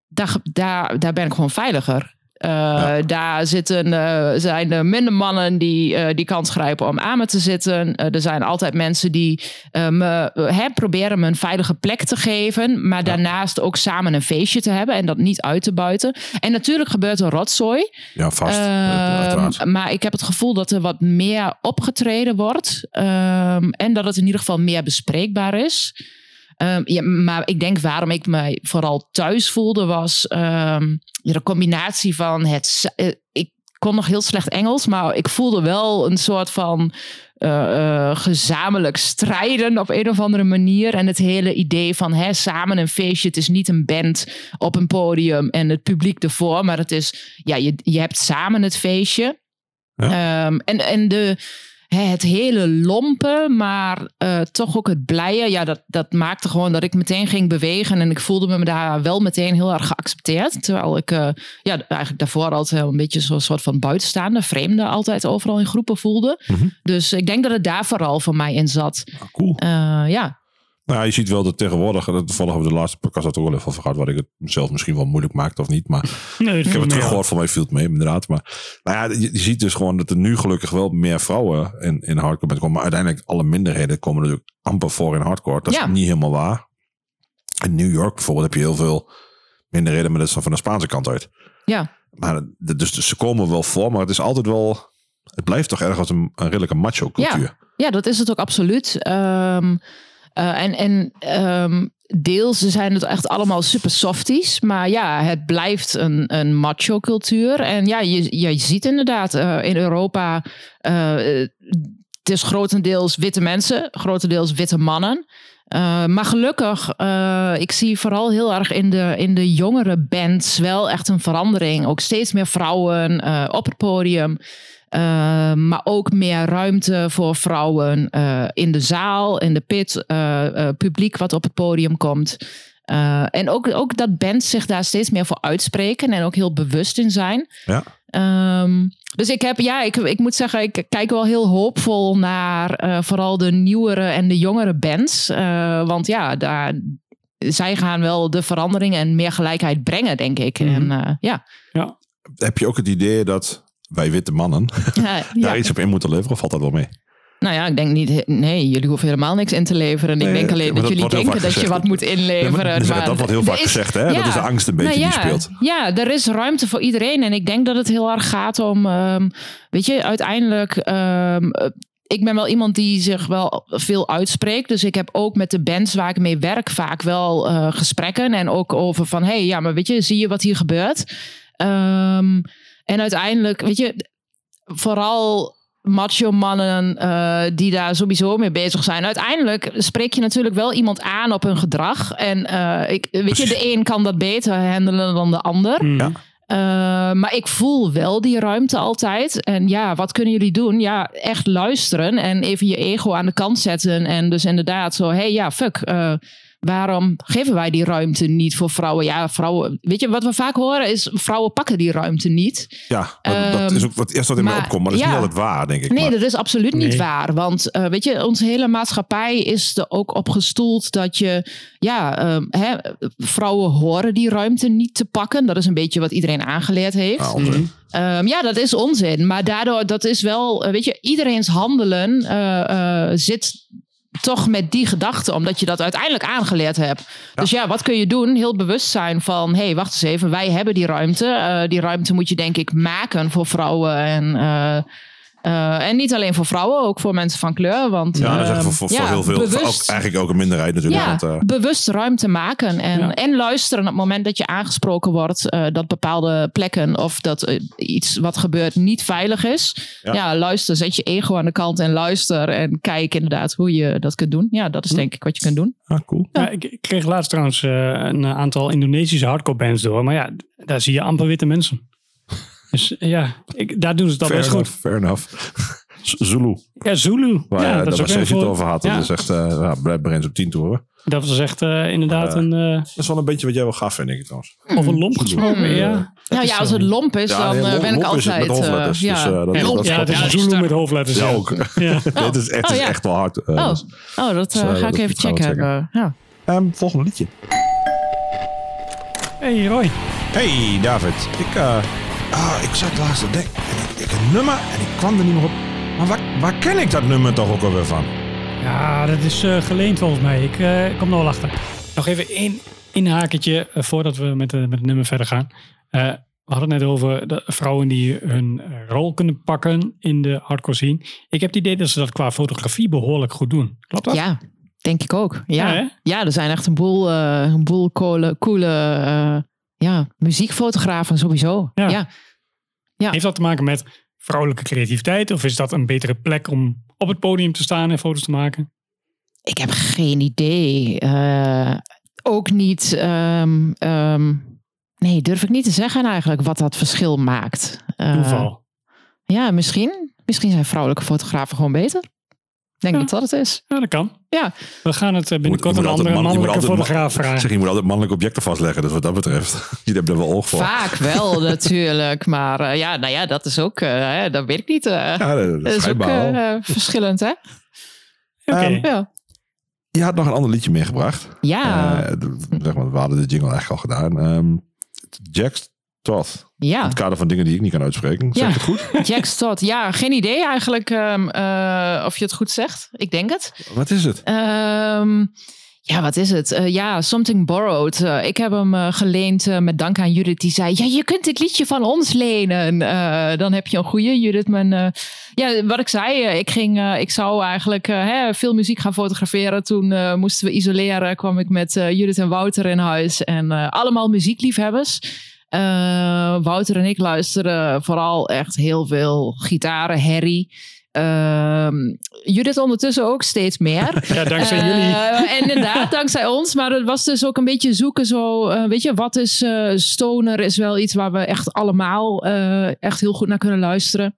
daar, daar, daar ben ik gewoon veiliger. Eh, Ja. Daar zitten, eh, zijn er minder mannen die eh, die kans grijpen om aan me te zitten. Er zijn altijd mensen die me, hè, proberen me een veilige plek te geven. Maar daarnaast ook samen een feestje te hebben en dat niet uit te buiten. En natuurlijk gebeurt er rotzooi. Ja, vast. Ehm, maar ik heb het gevoel dat er wat meer opgetreden wordt. Ehm, en dat het in ieder geval meer bespreekbaar is. Ehm, ja, maar ik denk waarom ik mij vooral thuis voelde was ehm, de combinatie van het. eh, ik kon nog heel slecht Engels, maar ik voelde wel een soort van eh, eh, gezamenlijk strijden op een of andere manier. En het hele idee van hè, samen een feestje. Het is niet een band op een podium en het publiek ervoor, maar het is, ja, je, je hebt samen het feestje. Ehm, en, en de, het hele lompe, maar eh, toch ook het blije. Ja, dat, dat maakte gewoon dat ik meteen ging bewegen. En ik voelde me daar wel meteen heel erg geaccepteerd. Terwijl ik eh, ja, eigenlijk daarvoor altijd een beetje zo'n soort van buitenstaande, vreemde, altijd overal in groepen voelde. Mhm. Dus ik denk dat het daar vooral voor mij in zat. Ah, cool. Eh, ja. Nou, je ziet wel dat tegenwoordig, dat toevallig hebben we de laatste podcast dat ook wel even over gehad, wat ik het mezelf misschien wel moeilijk maakte of niet. Maar (laughs) Nee, ik heb het teruggehoord, voor mij viel het mee, inderdaad. Maar nou ja, je, je ziet dus gewoon dat er nu gelukkig wel meer vrouwen in, in hardcore komen. Maar uiteindelijk alle minderheden komen natuurlijk amper voor in hardcore. Dat is Ja. niet helemaal waar. In New York bijvoorbeeld heb je heel veel minderheden, maar dat is dan van de Spaanse kant uit. Ja. Maar dus, dus ze komen wel voor, maar het is altijd wel, het blijft toch ergens een, een redelijke macho cultuur. Ja, dat is het ook absoluut. Ehm, Eh, en ehm, deels zijn het echt allemaal super softies. Maar ja, het blijft een, een macho cultuur. En ja, je, je ziet inderdaad eh, in Europa... eh, het is grotendeels witte mensen, grotendeels witte mannen. Maar gelukkig, ik zie vooral heel erg in de, in de jongere bands wel echt een verandering. Ook steeds meer vrouwen op het podium. Eh, maar ook meer ruimte voor vrouwen eh, in de zaal, in de pit, eh, eh, publiek wat op het podium komt. Eh, en ook, ook dat bands zich daar steeds meer voor uitspreken en ook heel bewust in zijn. Ja. Ehm, dus ik heb, ja, ik, ik moet zeggen, ik kijk wel heel hoopvol naar eh, vooral de nieuwere en de jongere bands. Eh, want ja, daar, zij gaan wel de verandering en meer gelijkheid brengen, denk ik. Mhm. En eh, ja. Heb je ook het idee dat wij witte mannen Ja, (laughs) daar iets op in moeten leveren? Of valt dat wel mee? Nou ja, ik denk niet, nee, jullie hoeven helemaal niks in te leveren. Ik Nee, denk alleen dat, dat jullie denken dat je wat moet inleveren. Maar- maar dat wordt heel vaak is- gezegd, hè? Dat is de angst een beetje Nou die ja, speelt. Ja, er is ruimte voor iedereen. En ik denk dat het heel erg gaat om, ehm, weet je, uiteindelijk. ehm, eh, ik ben wel iemand die zich wel veel uitspreekt. Dus ik heb ook met de bands waar ik mee werk vaak wel eh, gesprekken. En ook over van, hé, hey, ja, maar weet je, zie je wat hier gebeurt? Ehm, en uiteindelijk, weet je, vooral macho mannen eh, die daar sowieso mee bezig zijn. Uiteindelijk spreek je natuurlijk wel iemand aan op hun gedrag. En eh, ik, weet je, de een kan dat beter handelen dan de ander. Mm. Ja. Eh, maar ik voel wel die ruimte altijd. En ja, wat kunnen jullie doen? Ja, echt luisteren en even je ego aan de kant zetten. En dus inderdaad zo, hey ja, fuck. Waarom geven wij die ruimte niet voor vrouwen? Ja, vrouwen, weet je, wat we vaak horen is, vrouwen pakken die ruimte niet. Ja, dat, dat Ehm, is ook wat eerst wat in mij opkomt. Maar dat is ja. niet altijd waar, denk ik. Nee, Maar- dat is absoluut niet Nee. waar. Want eh, weet je, onze hele maatschappij is er ook op gestoeld dat je, ja, ehm, hè, vrouwen horen die ruimte niet te pakken. Dat is een beetje wat iedereen aangeleerd heeft. Ah, onzin. Mhm. Ehm, ja, dat is onzin. Maar daardoor, dat is wel, eh, weet je, iedereen's handelen eh, eh, zit toch met die gedachte, omdat je dat uiteindelijk aangeleerd hebt. Dus ja, wat kun je doen? Heel bewust zijn van, hé, hey, wacht eens even, wij hebben die ruimte. Eh, die ruimte moet je denk ik maken voor vrouwen en... eh, eh, en niet alleen voor vrouwen, ook voor mensen van kleur. Want, Ja, dat is echt ehm, voor, voor, heel veel. voor ook, eigenlijk ook een minderheid natuurlijk. ja, want, eh, bewust ruimte maken en, Ja. en luisteren op het moment dat je aangesproken wordt eh, dat bepaalde plekken of dat iets wat gebeurt niet veilig is. Ja. Ja. luister, zet je ego aan de kant en luister en kijk inderdaad hoe je dat kunt doen. Ja, dat is Hm. denk ik wat je kunt doen. ah, cool. Ja, ik, ik kreeg laatst trouwens eh, een aantal Indonesische hardcore bands door. Maar ja, daar zie je amper witte mensen. Dus eh, ja, ik, daar doen ze het al Fair best enough, goed. fair enough. Zulu. Ja, Zulu. Waar ja, ja, dat is ook waar een Sessie het over had. Dat ja. is echt, uh, ja, Brad Brains op 10 toeren. Dat was echt eh, inderdaad Eh, een, eh Dat is wel een beetje wat jij wel gaf, vind ik trouwens. over lomp gesproken. Hmm. Ja, Nou ja, als het lomp is, dan nee, eh, lomp- ben ik lomp is het altijd... met eh, hoofdletters. ja. Dus, eh, dat, Ja, is- dat ja, het is een Zulu met hoofdletters. Ja, ja. ook. Ja. (laughs) Dit is, echt, Oh, is ja. echt wel hard. eh, Oh, oh, dat eh, Dus, eh, ga ik dat even checken. Eh, ja. Ehm, volgende liedje. Hey Roy. Hey David, ik, eh, ah, ik zat laatst te denken. En ik, ik een nummer en ik kwam er niet meer op. Maar waar, waar ken ik dat nummer toch ook alweer van? Ja, dat is eh, geleend volgens mij. Ik eh, kom er wel achter. Nog even één inhakertje eh, voordat we met, met het nummer verder gaan. Eh, we hadden het net over de vrouwen die hun rol kunnen pakken in de hardcore scene. Ik heb het idee dat ze dat qua fotografie behoorlijk goed doen. Klopt dat? ja, denk ik ook. Ja, Ja, ja, er zijn echt een boel, eh, een boel coole, coole eh, ja, muziekfotografen sowieso. Ja. Ja. Ja. Heeft dat te maken met vrouwelijke creativiteit? Of is dat een betere plek om op het podium te staan en foto's te maken? Ik heb geen idee. Eh, ook niet. ehm, ehm, nee, durf ik niet te zeggen eigenlijk wat dat verschil maakt. Eh, Toeval. ja, misschien. Misschien zijn vrouwelijke fotografen gewoon beter. Denk Ja. dat dat het is. Ja, dat kan. Ja. We gaan het eh, binnenkort Je een moet andere altijd man- je moet mannelijke fotograaf vragen. Zeg, je moet altijd mannelijke objecten vastleggen. Dus wat dat betreft, jullie hebben er wel oog voor. Vaak wel (laughs) natuurlijk. Maar eh, ja, nou ja, dat is ook. hè, dat weet ik niet. eh. Ja, dat, is ook verschillend, hè? Oké. Ehm, Ja. Je had nog een ander liedje meegebracht. Ja. Eh, zeg maar, we hadden de jingle eigenlijk al gedaan. Ehm Jack Toth. In ja. het kader van dingen die ik niet kan uitspreken. Zeg Ja. het goed? (laughs) Jack Stott. Ja, geen idee eigenlijk ehm, eh, of je het goed zegt. Ik denk het. Wat is het? Ehm, Ja, wat is het? Eh, ja, Something Borrowed. Eh, ik heb hem geleend met dank aan Judith. Die zei, ja, je kunt dit liedje van ons lenen. Dan heb je een goede Judith. Mijn, ja, wat ik zei, ik, ging, ik zou eigenlijk hè, veel muziek gaan fotograferen. Toen moesten we isoleren. kwam ik met Judith en Wouter in huis. En allemaal muziekliefhebbers. Eh, Wouter en ik luisteren vooral echt heel veel gitaren, herrie. Ehm, Judith ondertussen ook steeds meer. (laughs) Ja, dankzij jullie. Eh, en inderdaad, dankzij ons. Maar het was dus ook een beetje zoeken zo, eh, weet je, wat is stoner is wel iets waar we echt allemaal echt heel goed naar kunnen luisteren.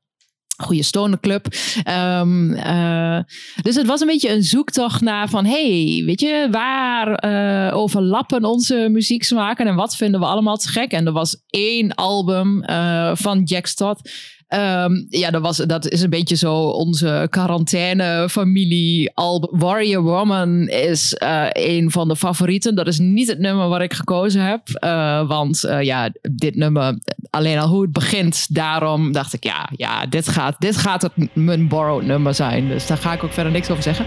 Goede stonerclub. Ehm, eh, dus het was een beetje een zoektocht naar van, hey, weet je, waar eh, overlappen onze muzieksmaken en wat vinden we allemaal te gek? En er was één album eh, van Jack Stott. Ehm, ja, dat, was, dat is een beetje zo onze quarantaine-familie. Warrior Woman is eh, een van de favorieten. Dat is niet het nummer wat ik gekozen heb. eh, want eh, ja, dit nummer, alleen al hoe het begint, daarom dacht ik, ja, ja dit, gaat, dit gaat het, mijn borrowed nummer zijn. Dus daar ga ik ook verder niks over zeggen.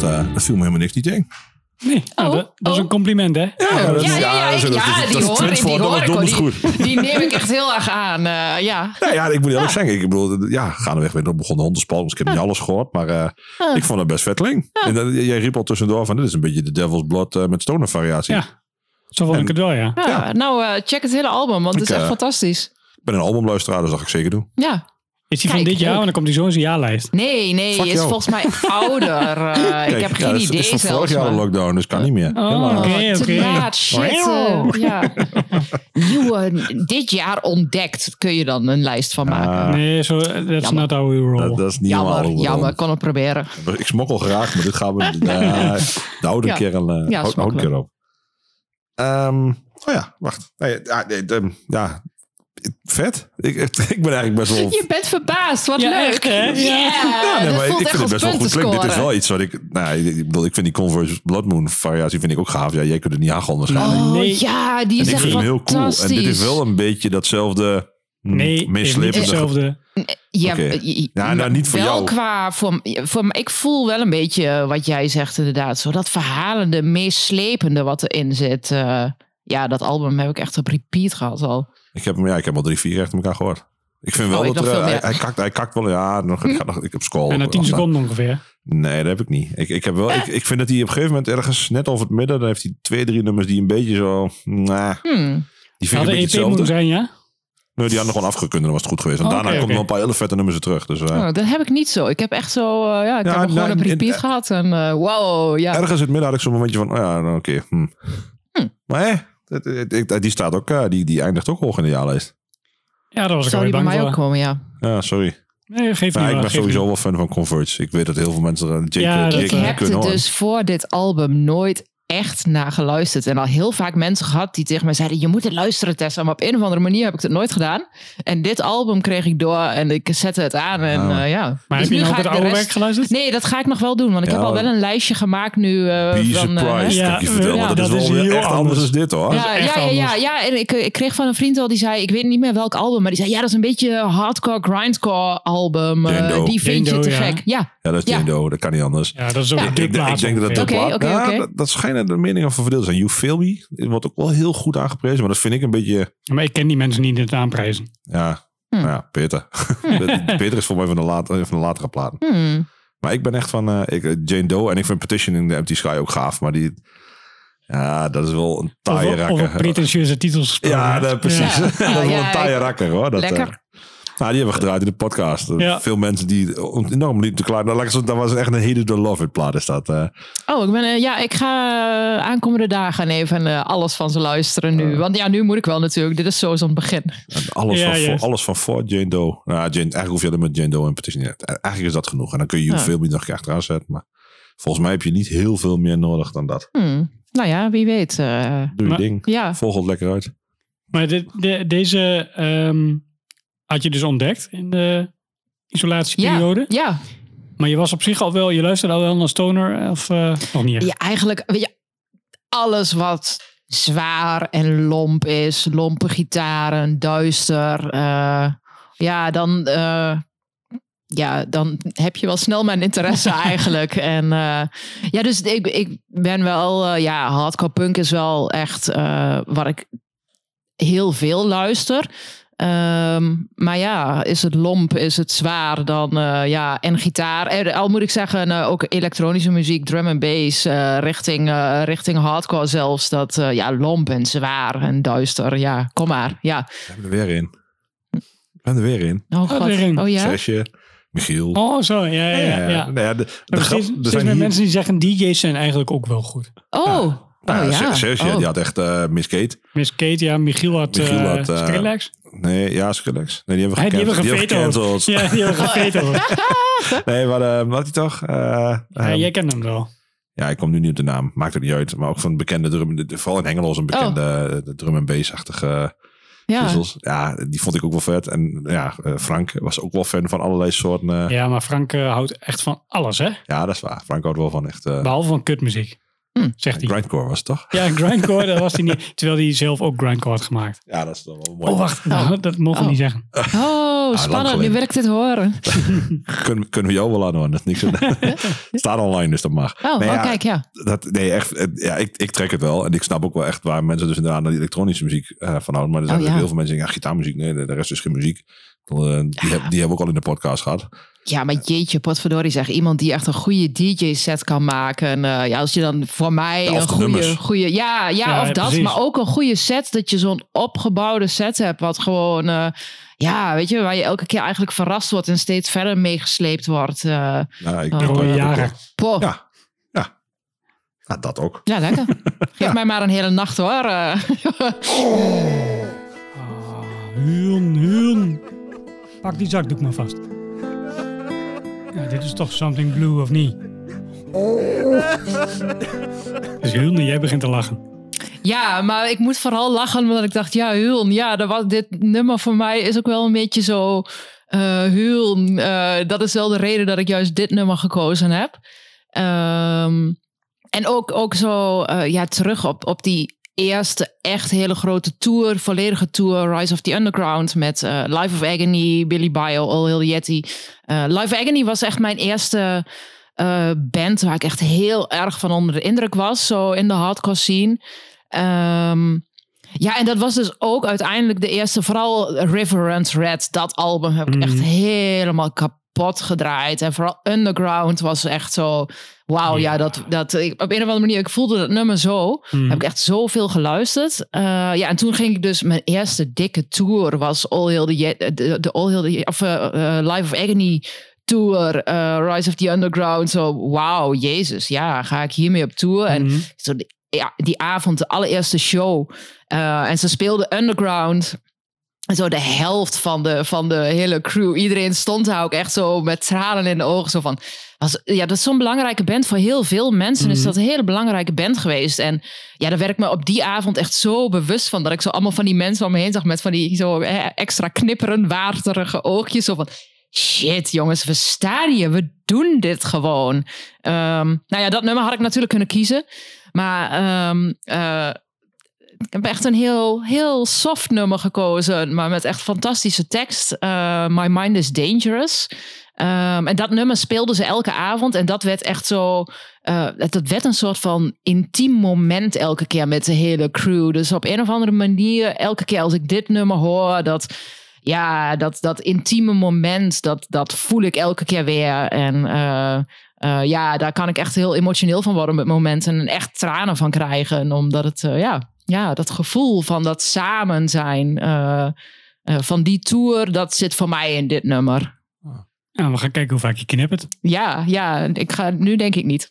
Dat, dat viel me helemaal niks niet in. Nee, nou, Oh, dat, dat is oh. een compliment, hè? Ja, dat is- Ja, ja, ja, die is hoor ik, die hoor ik. Die, goed. die neem ik echt heel erg aan. eh, ja. Ja, ja, ik moet eerlijk zeggen. Ik bedoel, ja, gaandeweg weer begonnen hondenspal. Dus ik heb niet alles gehoord. Maar eh, ik vond het best vetteling. En dat- jij riep al tussendoor van, dit is een beetje de Devil's Blood met stoner variatie. Ja. Zo vond ik het wel, ja. Ja, Nou, eh, check het hele album, want het is echt fantastisch. Ik ben een albumluisteraar, dus dat ga ik zeker doen. Ja, Is die van Kijk, dit jaar? Want dan komt hij zo in zijn jaarlijst. Nee, nee, Fuck is jou. volgens mij (laughs) ouder. Eh, ik heb ja, geen het idee is van vorig jaar de maar- lockdown, dus kan niet meer. Oh, oké. te laat, shit. eh, (laughs) ja. Nieuwe, dit jaar ontdekt kun je dan een lijst van maken. Ah, Nee, zo, that's Jammer. not how we roll. dat, dat is niet helemaal jammer, jammer. doen. Kon het proberen. Ik smokkel graag, maar dit gaan we... Uh, (laughs) nou, een Ja. keer, een, uh, Ja, een keer op. Ehm, oh ja, wacht. Nee, ja, de- ja, vet. Ik, ik ben eigenlijk best wel... Je bent verbaasd, wat Ja, leuk. echt, hè? Ja. Ja, nee, maar ik vind het best wel goed klinken. Dit is wel iets wat ik... Nou, ik, ik bedoel, ik vind die Converse Blood Moon variatie vind ik ook gaaf. Ja, jij kunt het niet hagelen waarschijnlijk. Oh Nee. ja, die en is ik echt vind hem heel cool. fantastisch. En dit is wel een beetje datzelfde... hm, nee, niet meeslepende- hetzelfde. Ja, eh, Ja, nou, niet voor wel jou. qua voor, voor ik voel wel een beetje wat jij zegt inderdaad. Zo dat verhalende, meeslepende wat erin zit. eh, ja, dat album heb ik echt op repeat gehad al. Ik heb hem, ja, ik heb al drie, vier achter elkaar gehoord. Ik vind wel Oh, ik dat nog er, veel hij, hij, kakt, hij kakt wel, ja, nog, ik, ga nog, ik heb scroll. En na 10 seconden ongeveer. Nee, dat heb ik niet. Ik, ik, heb wel, ik, ik vind dat hij op een gegeven moment ergens net over het midden, dan heeft hij twee, drie nummers die een beetje zo, nah, Hmm. die vind ik een beetje moeten hetzelfde. zijn, ja? Nee, die hadden gewoon afgekund en dan was het goed geweest. En Oh, daarna oké, komen wel een paar hele vette nummers er terug. Dus eh, Oh, dat heb ik niet zo. Ik heb echt zo, eh, ja, ik Ja, heb hem gewoon nou, op repeat in- gehad. En eh, wow, ja. ergens in het midden had ik zo'n momentje van, oh ja, nou, oké. hm. Maar hè, die staat ook, eh, die, die eindigt ook hoog in de jaarlijst. Ja, daar was ik Zou die bij mij ook voor. komen, ja. Ja, sorry. Nee, geef niet. Maar ik maar, ben geef sowieso niet. wel fan van Converge. Ik weet dat heel veel mensen er Jake, Ja, dat Jake Ik niet heb dus voor dit album nooit echt naar geluisterd. En al heel vaak mensen gehad die tegen mij zeiden... je moet het luisteren, Tessa. Maar op een of andere manier heb ik het nooit gedaan. En dit album kreeg ik door en ik zette het aan. En Oh. eh, ja. Maar Dus heb je nu nog ga het ik de oude rest- werk geluisterd? Nee, dat ga ik nog wel doen. Want ik Ja. heb al wel een lijstje gemaakt nu. eh, Be van, eh, ja, je ja, dat, dat is wel heel echt anders dan dit hoor. Ja, ja, ja, ja, en ik, ik kreeg van een vriend al die zei, ik weet niet meer welk album, maar die zei, ja, dat is een beetje hardcore, grindcore album. die vind je te gek. Ja, Ja, dat is dat kan niet anders. Ja, dat is ook Ja. een Ik, denk- dat dat Oké, oké, oké. Dat, dat de meningen over verdeeld zijn. You Feel Me wordt ook wel heel goed aangeprezen, maar dat vind ik een beetje... Maar ik ken die mensen niet in het aanprijzen. Ja, Hm. nou ja Peter. (laughs) Peter is voor mij van de, later, van de latere platen. Hmm. Maar ik ben echt van eh, ik, Jane Doe en ik vind Petition in de Empty Sky ook gaaf. Maar die, ja, dat is wel een taaie over rakker. pretentieuze titels. Ja, dat, precies. Ja. (laughs) dat is wel een taaie rakker hoor. Dat, Lekker. eh, nou, die hebben we gedraaid in de podcast. Ja. Veel mensen die enorm niet te klaar. Nou, dat was echt een hele de love it plaat is dat. eh. Oh, ik ben, eh, ja, ik ga eh, aankomende dagen even eh, alles van ze luisteren nu. Want ja, nu moet ik wel natuurlijk. Dit is zo zo'n begin. Alles, Ja, van, alles van voor Jane Doe. Nou, Jane, eigenlijk hoef je alleen met Jane Doe en Petition niet. Eigenlijk is dat genoeg. En dan kun je You Ja. Feel Me nog achteraan zetten. Maar volgens mij heb je niet heel veel meer nodig dan dat. Hmm. Nou ja, wie weet. eh, Doe je Maar- ding. ja. Volg het lekker uit. Maar de- deze ehm, had je dus ontdekt in de isolatieperiode. Ja, ja. Maar je was op zich al wel, je luisterde al wel naar Stoner of eh, nog niet echt? ja, eigenlijk weet je, alles wat zwaar en lomp is. Lompe gitaren, duister. eh, ja, dan, eh, ja, dan heb je wel snel mijn interesse (laughs) eigenlijk. En eh, ja, dus ik, ik ben wel, eh, ja, hardcore punk is wel echt eh, wat ik heel veel luister. Ehm, maar ja, is het lomp, is het zwaar dan eh, ja, en gitaar. En al moet ik zeggen, eh, ook elektronische muziek, drum en bass, eh, richting, eh, richting hardcore zelfs. Dat eh, ja, lomp en zwaar en duister. Ja, kom maar. Ja. Ik ben er weer in. Ik ben er weer in. Oh god. weer in. Oh ja. Zesje. Michiel. Oh, zo, ja, ja, ja. ja. Nou ja, de, de Maar grap- steeds, er zijn hier- mensen die zeggen DJ's zijn eigenlijk ook wel goed. Oh. Nou, oh ja. Serge, Oh. die had echt eh Miss Kate. Miss Kate, ja, Michiel had, Michiel eh, had, eh, Skrillex. Nee, ja, Skrillex. Nee, die hebben we Hey, die hebben gecanceld. Die hebben gecanceld. Ja, die hebben gevetoed. (laughs) Nee, maar eh, wat had hij toch? Eh, Ja, ehm, jij kent hem wel. ja, ik kom nu niet op de naam. Maakt het niet uit. Maar ook van bekende drum. Vooral in Hengelo is een bekende Oh. eh, drum en bass-achtige Ja. puzzels. Ja, die vond ik ook wel vet. En ja, eh, Frank was ook wel fan van allerlei soorten. eh, ja. Ja, maar Frank eh, houdt echt van alles, hè? dat is waar. Frank houdt wel van echt... eh Behalve van kutmuziek. Hm. Zegt hij. grindcore was het toch? Ja, (laughs) grindcore, dat was hij niet. Terwijl hij zelf ook grindcore had gemaakt. Ja, dat is toch wel mooi. Oh, wacht. Nou, dat mogen we Oh. niet zeggen. Oh, (laughs) lang spannend. Nu ik dit horen. Kunnen, kunnen we jou wel aan horen. Dat is niks Het (laughs) staat online, dus dat mag. Oh, Nee, oh ja, kijk, ja. Dat, nee, echt. eh, Ja, ik, ik trek het wel. En ik snap ook wel echt waar mensen dus inderdaad naar die elektronische muziek eh, van houden. Maar er zijn Oh, ja. heel veel mensen die zeggen, ja, gitaarmuziek. Nee, de, de rest is geen muziek. Eh, die, heb- die hebben we ook al in de podcast gehad. Ja, maar jeetje, potverdorie zeg. Iemand die echt een goede DJ-set kan maken. Eh, ja, als je dan voor mij Ja, een de goede, goede... Ja, ja, Ja, of ja, dat. precies. Maar ook een goede set. Dat je zo'n opgebouwde set hebt. Wat gewoon... eh, ja, weet je, waar je elke keer eigenlijk verrast wordt en steeds verder meegesleept wordt. eh Ja, ik, Oh. jaren. poh. Ja. Ja. Ja, dat ook. Ja, lekker. (laughs) Geef mij maar een hele nacht hoor. (laughs) Ah, Huun, Huun. Pak die zakdoek maar vast. Ja, dit is toch something blue of niet? (laughs) Dus jij begint te lachen. Ja, maar ik moet vooral lachen omdat ik dacht, ja, Huln, ja, dat was, dit nummer voor mij is ook wel een beetje zo, eh Huln, eh, dat is wel de reden dat ik juist dit nummer gekozen heb. Ehm, en ook, ook zo, eh, ja, terug op, op die eerste echt hele grote tour, volledige tour, Rise of the Underground met eh, Life of Agony, Billy Bio, All Hill Yeti. Eh, Life of Agony was echt mijn eerste eh, band waar ik echt heel erg van onder de indruk was, zo in de hardcore scene. Ehm, ja, en dat was dus ook uiteindelijk de eerste, vooral Reverend Red, dat album heb ik echt Mhm. helemaal kapot gedraaid. En vooral Underground was echt zo, wauw, ja, Ja. dat, dat, ik, op een of andere manier, ik voelde dat nummer zo. Mhm. Heb ik echt zoveel geluisterd. Eh, ja, en toen ging ik dus, mijn eerste dikke tour was All Hill the, de, de All Hill the, of Life of Agony tour, Rise of the Underground. Zo, wauw, jezus, ja, ga ik hiermee op tour? En Mhm. zo ja, die avond, de allereerste show. en ze speelden Underground. Zo de helft van de, van de hele crew. Iedereen stond daar ook echt zo met tranen in de ogen. Zo van, was, ja, dat is zo'n belangrijke band. Voor heel veel mensen is Mhm. dat een hele belangrijke band geweest. En ja, daar werd ik me op die avond echt zo bewust van. Dat ik zo allemaal van die mensen om me heen zag met van die zo extra knipperen, waterige oogjes. Zo van, shit jongens, we staan hier. We doen dit gewoon. Ehm, nou ja, dat nummer had ik natuurlijk kunnen kiezen. Maar ehm, eh, ik heb echt een heel, heel soft nummer gekozen. Maar met echt fantastische tekst. Eh, My Mind is Dangerous. Ehm, en dat nummer speelden ze elke avond. En dat werd echt zo... eh, dat werd een soort van intiem moment elke keer met de hele crew. Dus op een of andere manier, elke keer als ik dit nummer hoor... dat, ja, dat, dat intieme moment, dat, dat voel ik elke keer weer. En eh, ja, daar kan ik echt heel emotioneel van worden met momenten. En echt tranen van krijgen. Omdat het, ja, ja, dat gevoel van dat samen zijn... eh, eh, van die tour, dat zit voor mij in dit nummer. Ja, we gaan kijken hoe vaak je knippert. Ja, ja, ik ga nu denk ik niet.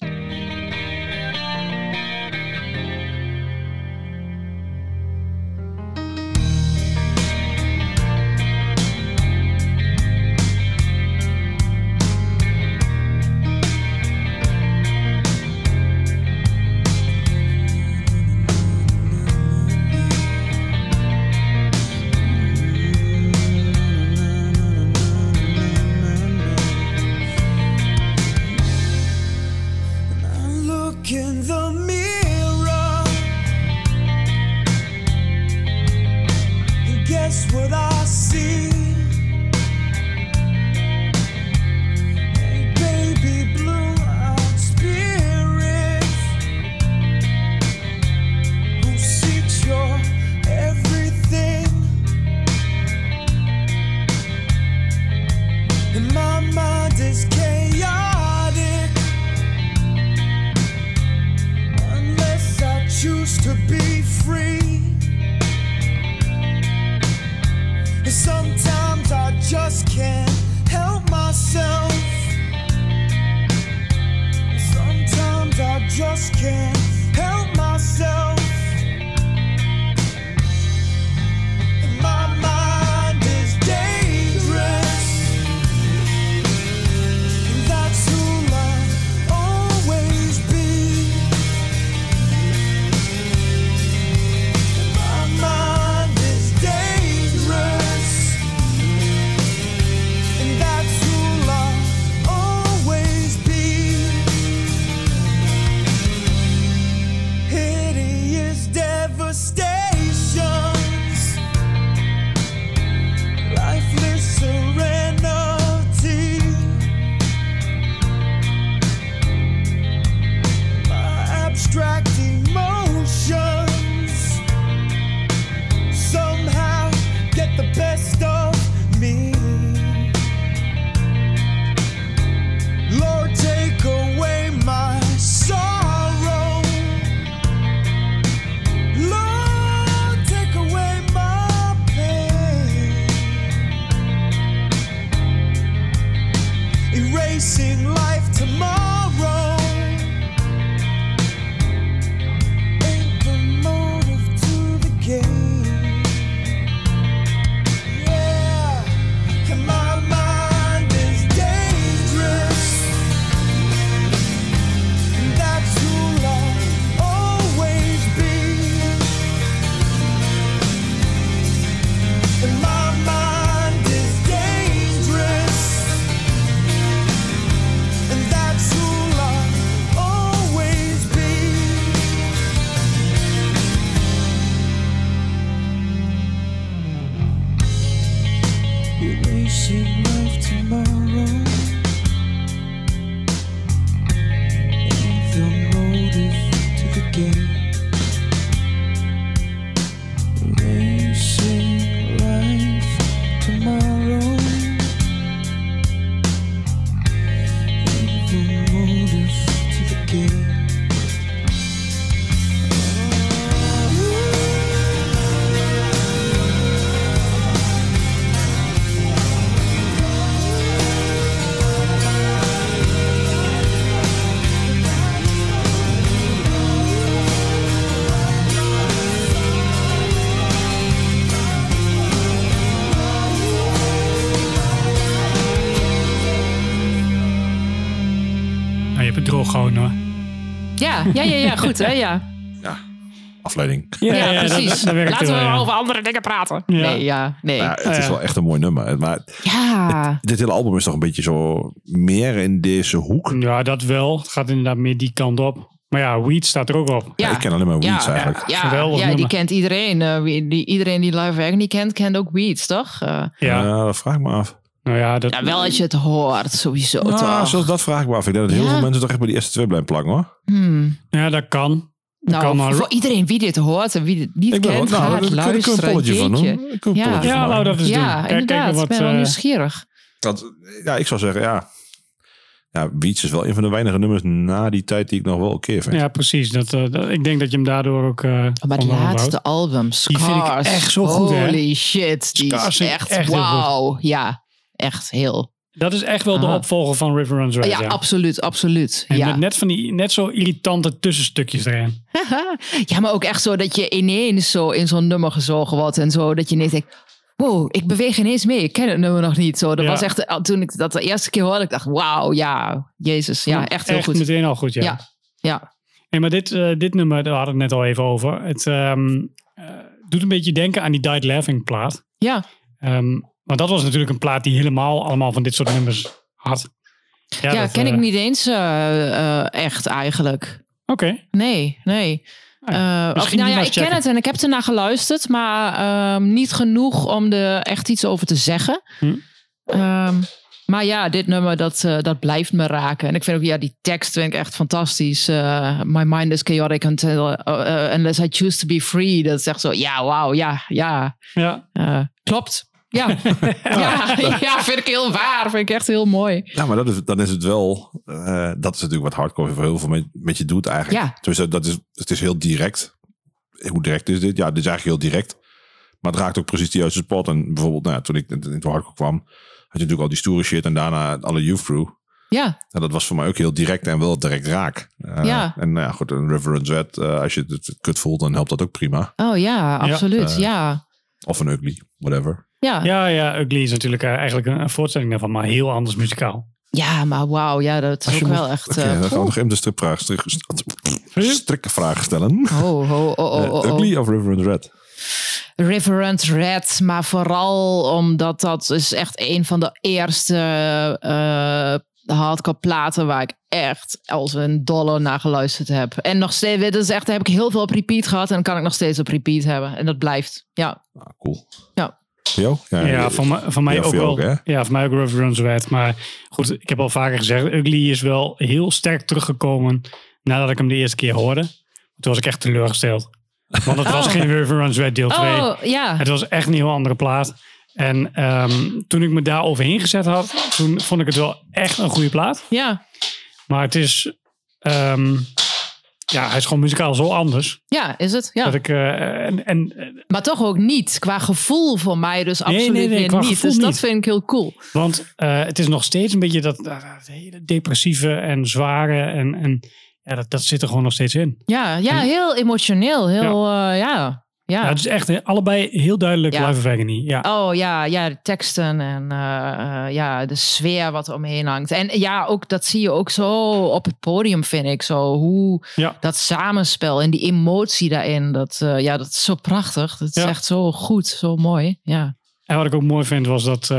Ja, ja, ja, ja goed hè, ja. Afleiding. Ja, precies. dat werkt Laten we wel, ja. over andere dingen praten. Ja. Nee, ja, nee. Ja, het is ja. wel echt een mooi nummer. Maar Ja, dit hele album is toch een beetje zo meer in deze hoek. Ja, dat wel. Het gaat inderdaad meer die kant op. Maar ja, Weed staat er ook op. Ja, ja. ik ken alleen maar Weeds Ja. eigenlijk. Ja, Geweldig ja die nummer. kent iedereen. eh, wie- die, iedereen die Live Agony kent, kent ook Weeds, toch? Eh, Ja, Ja, dat vraag ik me af. Nou ja, dat, ja, wel als je het hoort, sowieso toch? zoals dat vraag ik me af. Ik denk dat heel Ja. veel mensen toch echt bij die eerste twee blijven plakken hoor. Hmm. ja, dat kan. Nou, kan maar- voor iedereen wie dit hoort en wie dit niet Ik ben wel, kent, nou, gaat we een luisteren. polletje van doen. Ik Ja. polletje Ja, van nou dat is. Ja, inderdaad. wat, ik ben wel eh, nieuwsgierig. Dat, ja, ik zou zeggen, ja. Ja, Weeds is wel een van de weinige nummers na die tijd die ik nog wel oké vind. Ja, precies. Dat, eh, dat- ik denk dat je hem daardoor ook... eh Maar het laatste album, Die vind ik Scars. echt zo goed, hè? Holy shit. Die Scars is echt, echt wauw. Ja, echt heel. Dat is echt wel de opvolger van River Runs Red. ja, ja. absoluut, absoluut. En ja. met net van die net zo irritante tussenstukjes erin. (laughs) ja, maar ook echt zo dat je ineens zo in zo'n nummer gezogen wordt en zo. Dat je ineens denkt, wow, ik beweeg ineens mee. Ik ken het nummer nog niet. Zo, dat Ja. was echt, eh, toen ik dat de eerste keer hoorde, ik dacht, wauw, ja, jezus. Ja, echt heel goed. meteen al goed, ja. Ja, ja. Hey, maar dit, eh, dit nummer, daar hadden we het net al even over. Het ehm, eh, doet een beetje denken aan die Died Laughing plaat. Ja, Ehm, maar dat was natuurlijk een plaat die helemaal allemaal van dit soort nummers had. ja, dat, ken eh, ik niet eens eh, eh, echt eigenlijk. Oké. Nee, nee. Eh, of, nou ja, ik ken het en ik heb ernaar geluisterd, maar ehm, niet genoeg om er echt iets over te zeggen. Hm. Ehm, maar ja, dit nummer, dat, eh, dat blijft me raken. En ik vind ook, ja, die tekst vind ik echt fantastisch. Eh, My mind is chaotic until, eh, eh, unless I choose to be free. Dat is echt zo, ja, wauw, ja, ja. Ja. eh, klopt. (laughs) Ja. ja, ja, vind ik heel waar. Vind ik echt heel mooi. Ja, maar dat is, dan is het wel... eh, dat is natuurlijk wat hardcore voor heel veel met, met je doet eigenlijk. Ja. Dus dat is, het is heel direct. Hoe direct is dit? Ja, dit is eigenlijk heel direct. Maar het raakt ook precies de juiste spot. En bijvoorbeeld, nou ja, toen ik in de hardcore kwam... had je natuurlijk al die stoere shit en daarna alle Youth Crew. Ja, En dat was voor mij ook heel direct en wel direct raak. Eh, Ja. En nou ja, goed, een Reverend eh, als je het kut voelt, dan helpt dat ook prima. oh ja, absoluut. eh, ja, Of een ugly, whatever. Ja. Ja, ja, Ugly is natuurlijk eh, eigenlijk een, een voortzetting daarvan, maar heel anders muzikaal. Ja, maar wauw, ja, dat is ook moet- wel echt... Oké, eh, dan gaan we nog even de stripvraag, strik, strikkenvraag stellen. Oh, oh, oh, oh, Eh, oh, oh. ugly of Reverend Red? Reverend Red, maar vooral omdat dat is echt een van de eerste eh hardcore platen waar ik echt als een dollar naar geluisterd heb. En nog steeds, dit is echt, heb ik heel veel op repeat gehad en dan kan ik nog steeds op repeat hebben. En dat blijft, ja. Ah, cool. Ja. Jou? Ja, van, mij- van mij ja, ook wel. ook, ja, voor mij ook River Runs Red. Maar goed, ik heb al vaker gezegd, Ugly is wel heel sterk teruggekomen nadat ik hem de eerste keer hoorde. Toen was ik echt teleurgesteld. Want het was Oh. geen River Runs Red deel 2. Oh, ja. Het was echt een heel andere plaat. En ehm, toen ik me daar overheen gezet had, toen vond ik het wel echt een goede plaat. Ja, Maar het is, ehm, ja, hij is gewoon muzikaal zo anders. ja, is het? Ja. Dat ik, eh, en, en, Maar toch ook niet. Qua gevoel voor mij dus Nee, absoluut nee, nee, niet. Dus dat niet. vind ik heel cool. want eh, het is nog steeds een beetje dat, dat, dat hele depressieve en zware. En, en ja, dat, dat zit er gewoon nog steeds in. Ja, ja heel emotioneel. Heel, ja. ja. Ja, ja. het is echt allebei heel duidelijk Ja. Live of Agony. Ja. Oh ja, ja, de teksten en eh, eh, ja, de sfeer wat er omheen hangt. En ja, ook dat zie je ook zo op het podium, vind ik. Zo hoe Ja. dat samenspel en die emotie daarin. Dat, eh, ja, dat is zo prachtig. Dat is Ja. echt zo goed, zo mooi. Ja, En wat ik ook mooi vind was dat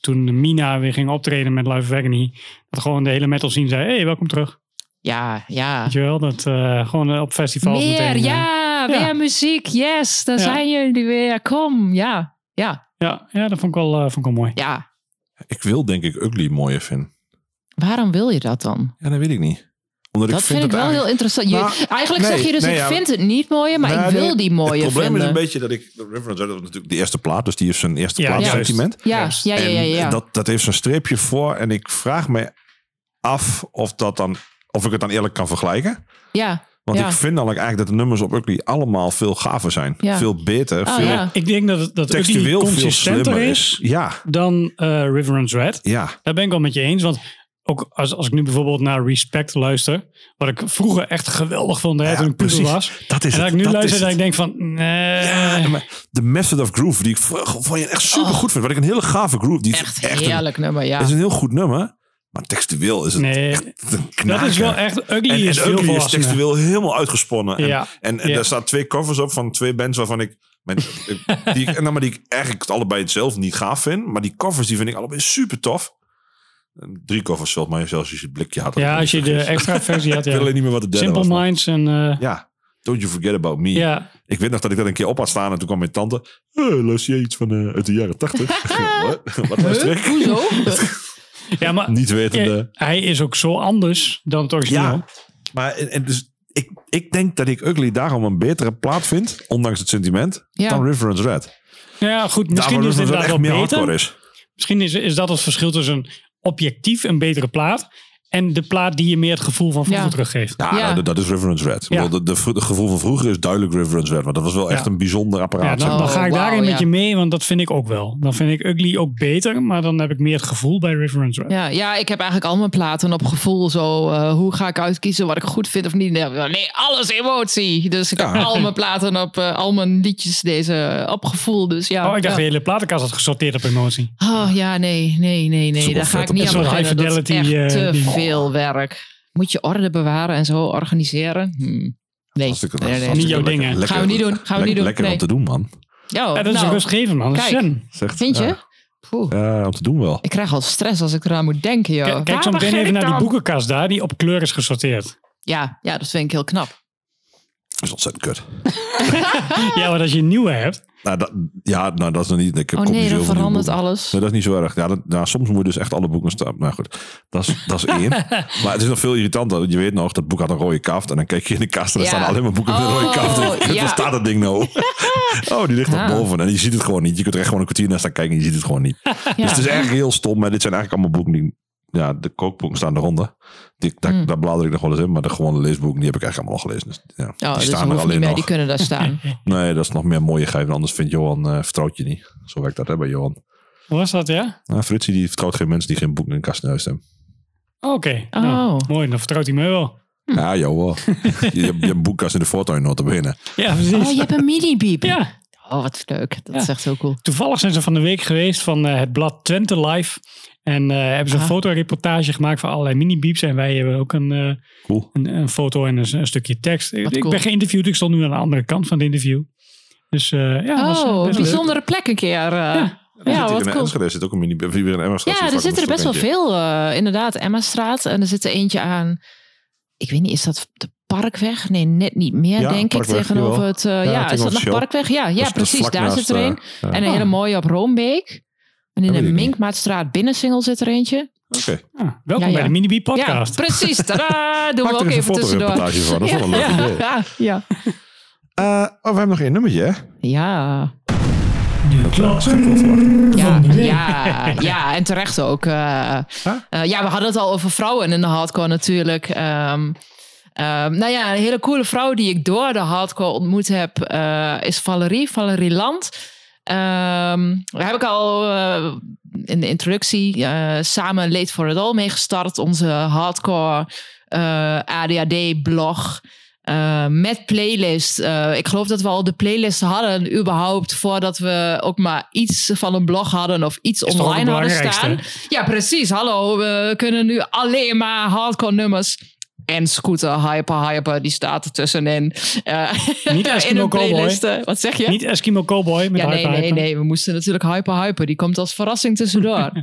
toen Mina weer ging optreden met Live of Agony, dat gewoon de hele metal scene zei, hey, welkom terug. ja, ja. Weet je wel, dat gewoon op festivals Meer, meteen. eh, ja, weer ja. muziek. Yes, daar Ja. zijn jullie weer. Kom, ja, ja, ja, ja, dat vond ik wel, eh, vond ik wel mooi. ja. Ik wil denk ik Ugly mooier vinden. Waarom wil je dat dan? Ja, dat weet ik niet. Omdat Dat ik vind ik wel heel interessant. Je, Nou, eigenlijk nee, zeg je dus, nee, ik ja. vind het niet mooier, maar Nou, ik wil nee, die mooier Het probleem vinden. is een beetje dat ik... Reverend was natuurlijk de eerste plaat. Dus die heeft zijn eerste Ja, plaat juist. sentiment. ja, ja, ja, ja, ja. En dat, dat heeft zo'n streepje voor. En ik vraag me af of, dat dan, of ik het dan eerlijk kan vergelijken. ja. Want Ja. ik vind dan eigenlijk dat de nummers op Ugly allemaal veel gaver zijn. Ja. Veel beter. Oh, veel ja. Ik denk dat het dat Ugly textueel veel consistenter slimmer is is. Ja, dan eh River Red. ja. Daar ben ik wel met je eens. Want ook als, als ik nu bijvoorbeeld naar Respect luister. Wat ik vroeger echt geweldig vond hè, Ja, toen ik puber precies. was. Dat is En dat het. ik nu Dat luister is dat ik denk van... Nee. Ja, maar de Method of Groove, die ik vond je echt super goed vind. Wat ik een hele gave groove. Die is Echt een, heerlijk nummer, ja. is een heel goed nummer. Maar textueel is het Nee, echt een dat is wel echt... Ugly En, is en veel Ugly is textueel helemaal uitgesponnen. En, Ja. en, en Ja. daar staan twee covers op van twee bands waarvan ik... Mijn, die, ik- nou, maar die ik eigenlijk allebei het zelf niet gaaf vind. Maar die covers die vind ik allebei super tof. En Drie covers zelfs, maar zelfs als je het blikje had. Ja, als je de extra versie had. (laughs) weet Ja. alleen niet meer wat de derde Simple was. Minds en... eh, Ja, Don't You Forget About Me. ja. Ik weet nog dat ik dat een keer op had staan en toen kwam mijn tante. Hey, luister jij iets van eh, uit de jaren tachtig? (laughs) Wat? (laughs) Wat luister ik? Huh? Hoezo? Ja, maar Niet wetende. eh, hij is ook zo anders dan het origineel. Ja, maar en, en dus ik, ik denk dat ik Ugly daarom een betere plaat vind, ondanks het sentiment, Ja. dan Reverence Red. Ja, goed. Misschien Daarom is het inderdaad wel beter. is. Misschien is, is dat het verschil tussen objectief een betere plaat en de plaat die je meer het gevoel van vroeger Ja. teruggeeft. Ja, Ja. nou, dat is Reverence Red. Ja. De, gevoel van vroeger is duidelijk Reverence Red. Want dat was wel echt een bijzonder Ja, apparaat. dan, dan ga ik Oh, daarin met je mee, want dat vind ik ook wel. Dan vind ik Ugly ook beter, maar dan heb ik meer het gevoel bij Reverence Red. Ja, ja, ik heb eigenlijk al mijn platen op gevoel. Zo, eh, hoe ga ik uitkiezen wat ik goed vind of niet? Nee, nee, alles emotie. Dus ik heb al mijn platen op, eh, al mijn liedjes deze op gevoel. Dus ja. Oh, ik dacht ja. de hele platenkast had gesorteerd op emotie. Oh ja, nee, nee, nee, nee. Super Daar ga ik niet aan. Dat is echt te eh. Veel werk. Moet je orde bewaren en zo organiseren? Hm. Nee. Hartstikke- nee. Niet jouw dingen. lekker- Gaan we niet doen, gaan we niet doen, Lekker nee. om te doen, man. Ja, Ja, dat is nou, een rustgevend, man. Kijk. Zegt, Vind je? Ja, Poeh. Ja, om te doen wel. Ik krijg al stress als ik eraan moet denken, joh. Kijk, kijk zo meteen even naar die boekenkast daar, die op kleur is gesorteerd. Ja, ja, dat vind ik heel knap. Dat is ontzettend kut. (laughs) Ja, maar als je een nieuwe hebt. Nou, dat, ja, nou, dat is nog niet... Ik Oh nee, dan verandert alles. Nee, dat is niet zo erg. Ja, dat, nou, soms moet je dus echt alle boeken staan. Nou goed, dat is, dat is één. (laughs) maar het is nog veel irritanter. Je weet nog, dat boek had een rode kaft. En dan kijk je in de kast en er Ja. staan alleen maar boeken met een rode Oh, kaft. En ja. (laughs) Waar staat dat ding nou? (laughs) oh, die ligt er boven. En je ziet het gewoon niet. Je kunt er echt gewoon een kwartier naar staan kijken en je ziet het gewoon niet. Dus het is eigenlijk heel stom. Maar dit zijn eigenlijk allemaal boeken die... Ja, de kookboeken staan eronder. Die, daar, Hmm. daar blader ik nog wel eens in. Maar de gewone leesboeken, die heb ik eigenlijk allemaal al gelezen. Dus, ja, Oh, die dus staan er alleen meer, nog. die kunnen daar staan. (laughs) Nee, dat is nog meer mooie geven. Anders vindt Johan, eh, vertrouwt je niet. Zo werkt dat hè, bij Johan. Hoe was dat, ja? Nou, Fritsie die vertrouwt geen mensen die geen boek in de kast in huis hebben. Oké. Oh. Nou, mooi, dan vertrouwt hij me wel. Ja, Johan. (laughs) je, hebt- je hebt een boekkast in de voortuin notabene. Ja, precies. Oh, je hebt een mini-biep. Ja, Oh, wat leuk. Dat Ja. is echt heel cool. toevallig zijn ze van de week geweest van eh, het blad Twente Live. En eh, hebben ze een Ah. fotoreportage gemaakt van allerlei mini-beeps. En wij hebben ook een, eh, Cool. een, een foto en een, een stukje tekst. Ik, Wat ik cool. ben geïnterviewd, ik stond nu aan de andere kant van het interview. Dus eh, ja, dat was, Oh, best leuk. bijzondere plek een keer. eh. Ja. Ja, in wat cool. Enschede zit ook een mini in Emmerstraat Ja, er zitten er best wel veel. eh, inderdaad, Emma-straat. En er zit er eentje aan. Ik weet niet, is dat de Parkweg? Nee, net niet meer, Ja, denk ik. Tegenover jawel. het. ja, is dat nog. Parkweg? Ja, ja precies. Daar zit er een. En een hele mooie op Roombeek. En in de. Minkmaatstraat binnensingel zit er eentje. Oké. Ah, welkom Ja, bij ja. de Ja, podcast. precies. (laughs) Tadaa! Doen Maak we ook even tussendoor. van. Dat is wel een leuk idee. Ja, ja. Eh, oh, we hebben nog één nummertje, hè? Ja. De Ja, ja, ja, en terecht ook. eh. Eh, ja, we hadden het al over vrouwen in de hardcore natuurlijk. Ehm, ehm, nou ja, een hele coole vrouw die ik door de hardcore ontmoet heb, eh, is Valerie, Valerie Land. Ehm, daar heb ik al eh, in de introductie eh, samen Late for It All mee gestart. Onze hardcore eh, ADHD-blog. Met playlist. Ik geloof dat we al de playlist hadden, überhaupt, voordat we ook maar iets van een blog hadden of iets Is online het hadden staan. Ja, precies. Hallo, we kunnen nu alleen maar hardcore nummers. En Scooter, Hyper, Hyper, die staat er tussenin. Eh, Niet (laughs) Eskimo een Cowboy. Wat zeg je? Niet Eskimo Cowboy met ja, nee, Hyper nee, Hyper. nee. We moesten natuurlijk Hyper, Hyper. Die komt als verrassing tussendoor. (laughs)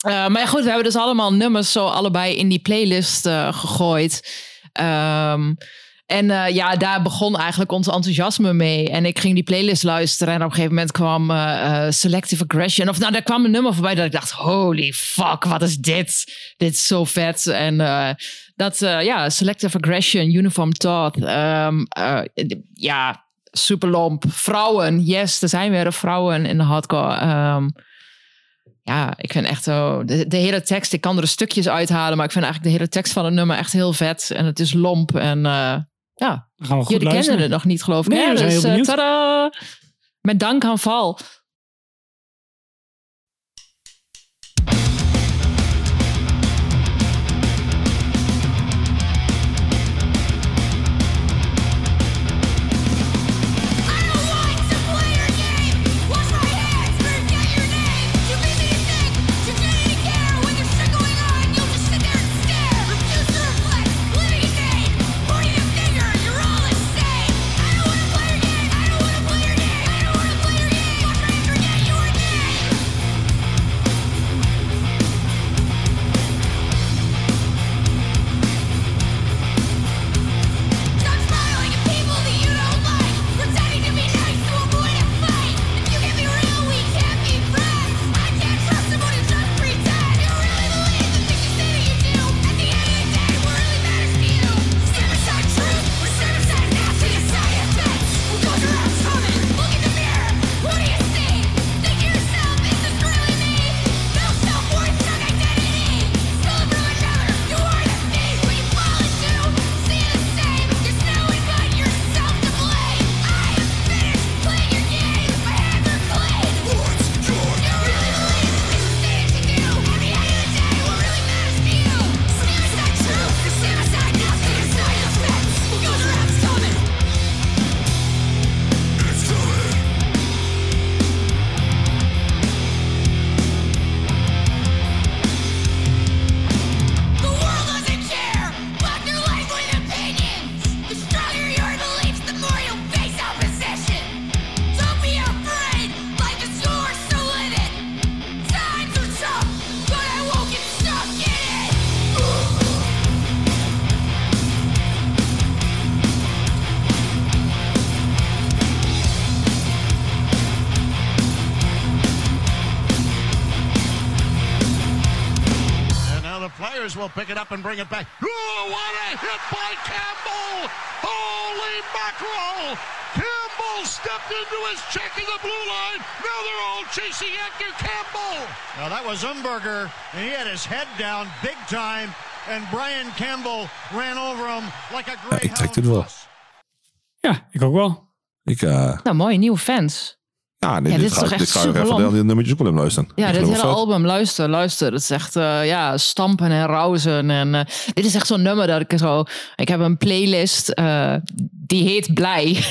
Eh, maar goed, we hebben dus allemaal nummers zo allebei in die playlist eh, gegooid. Ehm, En ja, daar begon eigenlijk ons enthousiasme mee. En ik ging die playlist luisteren. En op een gegeven moment kwam Selective Aggression. Of nou, daar kwam een nummer voorbij dat ik dacht... Holy fuck, wat is dit? Dit is zo vet. En eh, dat, eh, ja, Selective Aggression, Uniform Thought. eh, ja, super lomp. Vrouwen, yes, er zijn weer vrouwen in de hardcore. Ehm, ja, ik vind echt zo... De, de hele tekst, ik kan er stukjes uithalen... maar ik vind eigenlijk de hele tekst van het nummer echt heel vet. En het is lomp en... eh, ja, Jullie kennen luisteren. het nog niet, geloof ik. Nee, dus, tada! Met dank aan Val. Pick it up and bring it back. Oh, what a hit by Campbell! Holy mackerel! Campbell stepped into his check in the blue line. Now they're all chasing after Campbell. Now that was Umberger, and he had his head down big time, and Brian Campbell ran over him like a ik greyhound. trek dit wel. bus. Ja, ik ook wel. Ik, eh, Nou, mooi, nieuwe fans. Ja, Ja, dit, dit is ga, toch dit echt ga even super die nummertjes luisteren. Ja, Ik dit hele album, luister, luister. Het is echt, eh, ja, stampen en rauzen. En eh, dit is echt zo'n nummer dat ik zo... Ik heb een playlist, eh, die heet Blij. (laughs)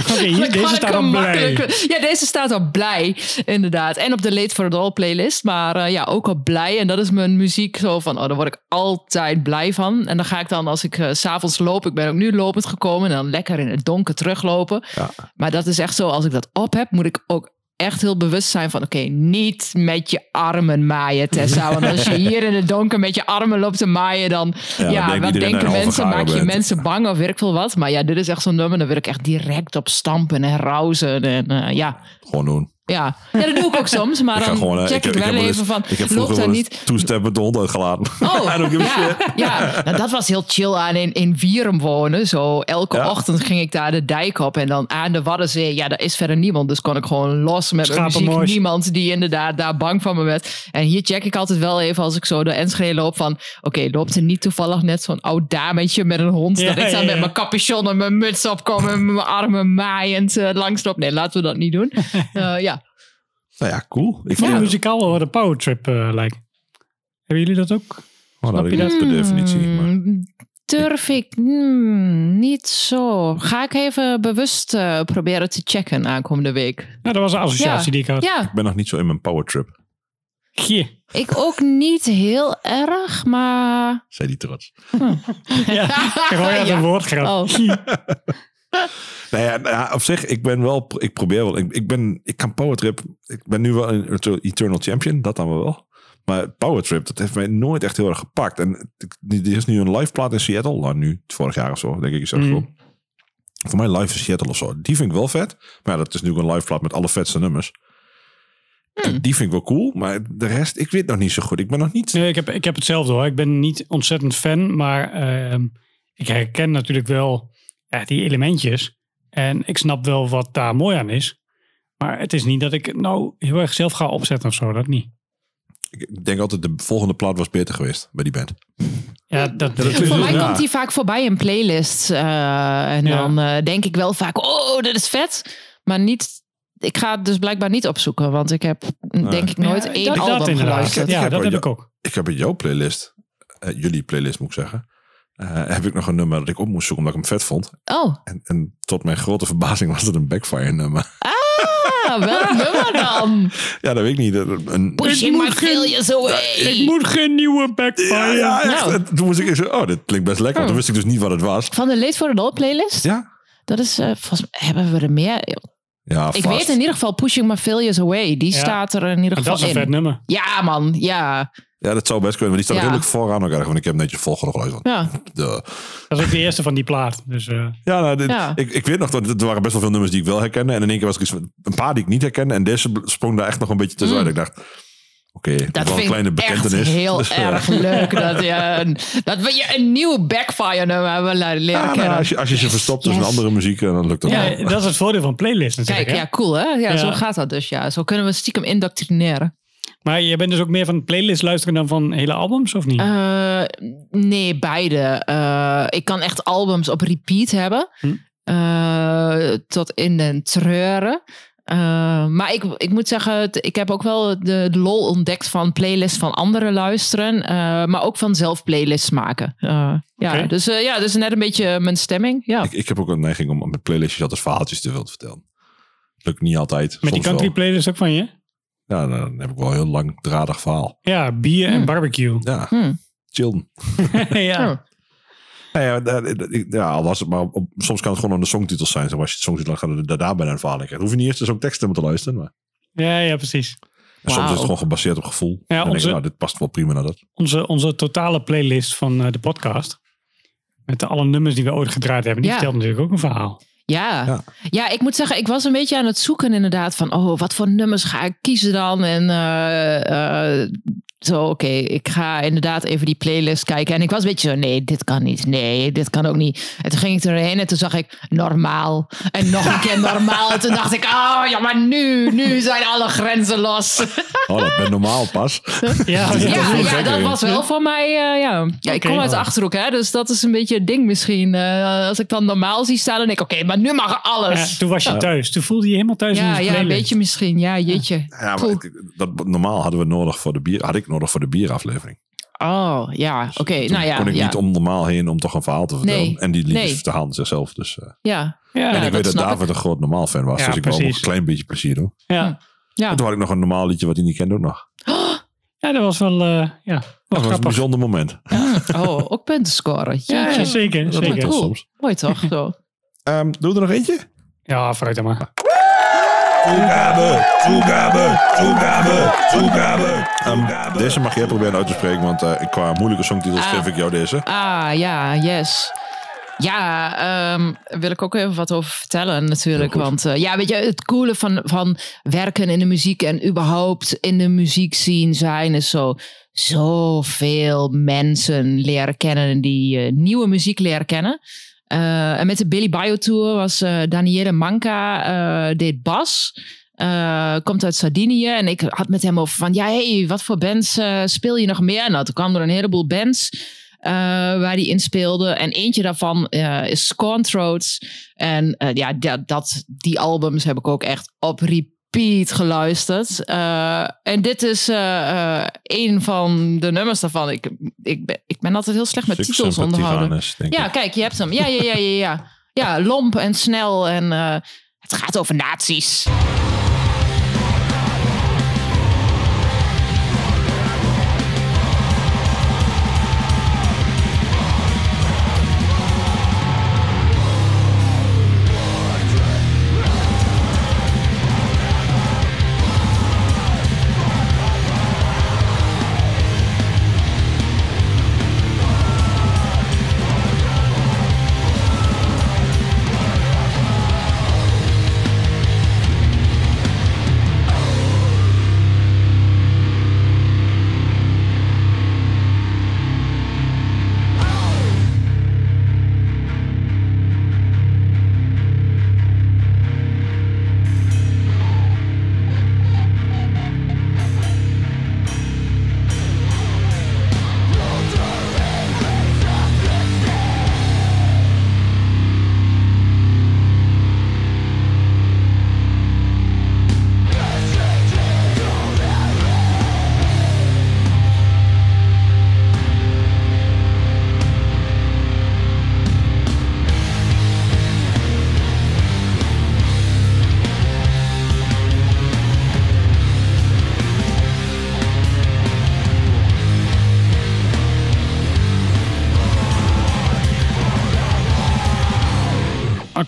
Oké, deze staat op blij. Ja, deze staat op Blij, inderdaad. En op de Late for It All playlist. Maar eh, ja, ook op Blij. En dat is mijn muziek zo van... Oh, daar word ik altijd blij van. En dan ga ik dan, als ik s s'avonds loop... Ik ben ook nu lopend gekomen. En dan lekker in het donker teruglopen. Ja. Maar dat is echt zo, als ik dat op heb... moet ik ook echt heel bewust zijn van... oké, niet met je armen maaien, Tessa. Want als je hier in het donker met je armen loopt te maaien... dan, Ja, dan wat denken mensen? Maak je bent. mensen bang of weet ik veel wat. Maar ja, dit is echt zo'n nummer... daar wil ik echt direct op stampen en rauzen. En eh, ja, Gewoon doen. Ja. ja, dat doe ik ook soms. Maar dan gewoon, eh, check ik, wel even van... Ik heb loopt vroeger daar wel niet... met de hond uitgelaten. Oh, (laughs) ja, ja. Nou, dat was heel chill aan in, in Wierum wonen. Zo elke Ja. ochtend ging ik daar de dijk op. En dan aan de Waddenzee. Ja, daar is verder niemand. Dus kon ik gewoon los met mijn muziek. Niemand die inderdaad daar bang van me werd. En hier check ik altijd wel even als ik zo door Enschede loop van... Oké, loopt er niet toevallig net zo'n oud dametje met een hond? Ja, dat ik dan ja, met ja. mijn capuchon en mijn muts opkom... en mijn armen maaiend uh, langsloop. Nee, laten we dat niet doen. (laughs) Eh, ja. Nou ja, cool. Ik Ik vond vind de het muzikaal wel wat een powertrip eh lijken. Hebben jullie dat ook? oh, nou, je ik dat? niet per definitie. Maar. Hmm, Durf ik hmm, niet zo. Ga ik even bewust eh, proberen te checken aankomende week. Ja, dat was een associatie Ja. die ik had. Ja, Ik ben nog niet zo in mijn powertrip, Gie. ik ook niet heel erg, maar... zei die trots. (laughs) Ja, gewoon uit (laughs) Ja. een woordgrap. Oh. (laughs) Nou ja, nou ja, op zich, ik ben wel, ik probeer wel, ik, ik ben, ik kan powertrip, ik ben nu wel een Eternal Champion, dat dan wel. Maar Power Trip, dat heeft mij nooit echt heel erg gepakt. En er is nu een live plaat in Seattle. Nou, nu, vorig jaar of zo, denk ik. Is dat gewoon. Voor mij live in Seattle of zo. Die vind ik wel vet. Maar ja, dat is nu een live plaat met alle vetste nummers. Hmm. Die vind ik wel cool. Maar de rest, ik weet nog niet zo goed. Ik ben nog niet... Nee, ik heb, ik heb hetzelfde hoor. Ik ben niet ontzettend fan, maar ehm, ik herken natuurlijk wel ja, die elementjes. En ik snap wel wat daar mooi aan is. Maar het is niet dat ik het nou heel erg zelf ga opzetten of zo. Dat niet. Ik denk altijd, de volgende plaat was beter geweest bij die band. Ja, dat, dat is Voor mij ja. komt hij vaak voorbij in playlists. eh, en Ja. dan eh, denk ik wel vaak, oh, dit is vet. Maar niet, ik ga het dus blijkbaar niet opzoeken. Want ik heb denk ik nooit Ja, één dat- dat album geluisterd. Ja, Ik heb dat heb ik ook. Ik heb in jouw playlist, eh, jullie playlist moet ik zeggen, eh, heb ik nog een nummer dat ik op moest zoeken omdat ik hem vet vond. Oh, En, en tot mijn grote verbazing was het een backfire nummer. ah, welk (laughs) nummer dan? Ja, dat weet ik niet. Een, Pushing my failures away. Ik moet geen nieuwe backfire. ja, ja, echt. Nou. En Toen moest ik zo, oh, dit klinkt best lekker. Oh. Toen wist ik dus niet wat het was. Van de Late for the All playlist? Ja? Dat is, eh, volgens mij hebben we er meer. Ja, Ik vast. weet in ieder geval Pushing My Failures Away. Die Ja. staat er in ieder Maar dat geval is een vet in. nummer. Ja, man. Ja. Ja, dat zou best kunnen. Maar die staat Ja. redelijk vooraan ook erg. Want ik heb netjes volgorde geluisterd. Ja. De, Dat is ook de eerste van die plaat. Dus eh, ja, nou, dit- Ja. Ik, ik weet nog dat er waren best wel veel nummers die ik wel herkende. En in één keer was ik van- een paar die ik niet herkende. En deze sprong daar echt nog een beetje tussenuit. Ik dacht, oké, dat is Mm. Dat wel een kleine echt bekentenis. heel Dus, eh, erg leuk (laughs) dat je, een, dat we je een nieuwe backfire nummer hebben leren ja, nou, kennen. als, je, als je ze verstopt tussen Yes. andere muziek, dan lukt dat ja, wel. dat is het voordeel van playlist natuurlijk. Kijk, hè? ja, cool hè? Ja, Ja. zo gaat dat dus. Ja. Zo kunnen we stiekem indoctrineren. Maar je bent dus ook meer van playlist luisteren dan van hele albums, of niet? Eh, nee, beide. Eh, ik kan echt albums op repeat hebben. Hm. Eh, tot in den treuren. Eh, maar ik, ik moet zeggen, het- ik heb ook wel de, de lol ontdekt van playlists van anderen luisteren. eh, maar ook van zelf playlists maken. Eh, ja, dus, eh, ja, dus net een beetje mijn stemming. Ja. Ik, ik heb ook een neiging om met playlistjes altijd verhaaltjes te te vertellen. Lukt niet altijd. Met die country wel. playlist ook van je? Ja, dan heb ik wel een heel langdradig verhaal. Ja, bier en Hmm. barbecue. Ja, Hm. chillen. (laughs) ja. Oh. Ja, ja, dat- dat- ik- ja, al was het maar op, soms kan het gewoon aan de songtitels zijn. Zo als je het songtitel dan gaat het daarbij naar een verhaal krijgt. Hoef je niet eerst de songtekst te moeten luisteren. Maar ja, ja, precies. en soms is het gewoon gebaseerd op gevoel. en dan denk onze- nou, dit past wel prima naar dat. Onze, onze totale playlist van eh, de podcast. Met de alle nummers die we ooit gedraaid hebben. Die Ja. vertelt natuurlijk ook een verhaal. Ja. Ja. ja. ik moet zeggen, ik was een beetje aan het zoeken inderdaad van, oh, wat voor nummers ga ik kiezen dan? En eh, zo, oké, ik ga inderdaad even die playlist kijken. En ik was een beetje zo, nee, dit kan niet. Nee, dit kan ook niet. En toen ging ik erheen en toen zag ik normaal. En nog een keer normaal. En toen dacht ik, oh ja, maar nu, nu zijn alle grenzen los. Oh, dat ben normaal pas. Ja, (laughs) Ja, ja, dat Ja, was wel voor mij, eh, ja. ja. Ik kom uit de Achterhoek, hè, dus dat is een beetje het ding misschien. Eh, als ik dan normaal zie staan, dan denk ik, oké, maar nu mag alles. Ja, toen was je thuis. Toen voelde je helemaal thuis in Ja, onze ja, een beetje misschien. Ja, jeetje. Ja, maar ik- dat, normaal hadden we nodig voor de bier, had ik nodig voor de bieraflevering. Oh, ja. Oké, Toen nou ja. kon ik ja. niet om normaal heen om toch een verhaal te vertellen. Nee. En die liedjes Nee. verhaalden zichzelf. Dus, eh, ja. Ja, en ik weet dat David een groot normaal fan was. Ja, dus ik wou een klein beetje plezier doen. ja. Ja. En toen had ik nog een normaal liedje wat hij niet kende ook nog. (gasps) ja, dat was wel, eh, ja, Dat was een bijzonder moment. Oh, ook punten scoren. Ja, zeker. Dat zeker. Cool. soms. Mooi toch? Zo. Ehm, doe er nog eentje? Ja, vooruit dan maar. Toegabe, toegabe, toegabe, toegabe. Ehm, deze mag jij proberen uit te spreken, want eh, qua moeilijke songtitels Ah. geef ik jou deze. Ah, ja, yes. Ja, ehm wil ik ook even wat over vertellen natuurlijk. Want eh, ja, weet je, het coole van, van werken in de muziek en überhaupt in de muziek zien zijn is zo zoveel mensen leren kennen die eh, nieuwe muziek leren kennen. Eh, en met de Billy Bio Tour was eh Daniele Manca, eh, deed bas. Komt uit Sardinië. En ik had met hem over van, ja, hey, wat voor bands speel je nog meer? Nou, toen kwamen er een heleboel bands waar die in speelde. En eentje daarvan is Scorn Throats. En ja, dat, dat, die albums heb ik ook echt op geluisterd. Eh, en dit is eh, eh, een van de nummers daarvan. Ik, ik, ben, ik ben altijd heel slecht met titels onderhouden. Ja, ik. kijk, je hebt hem. Ja, ja, ja, ja, ja. Ja, lomp en snel en het gaat over nazi's.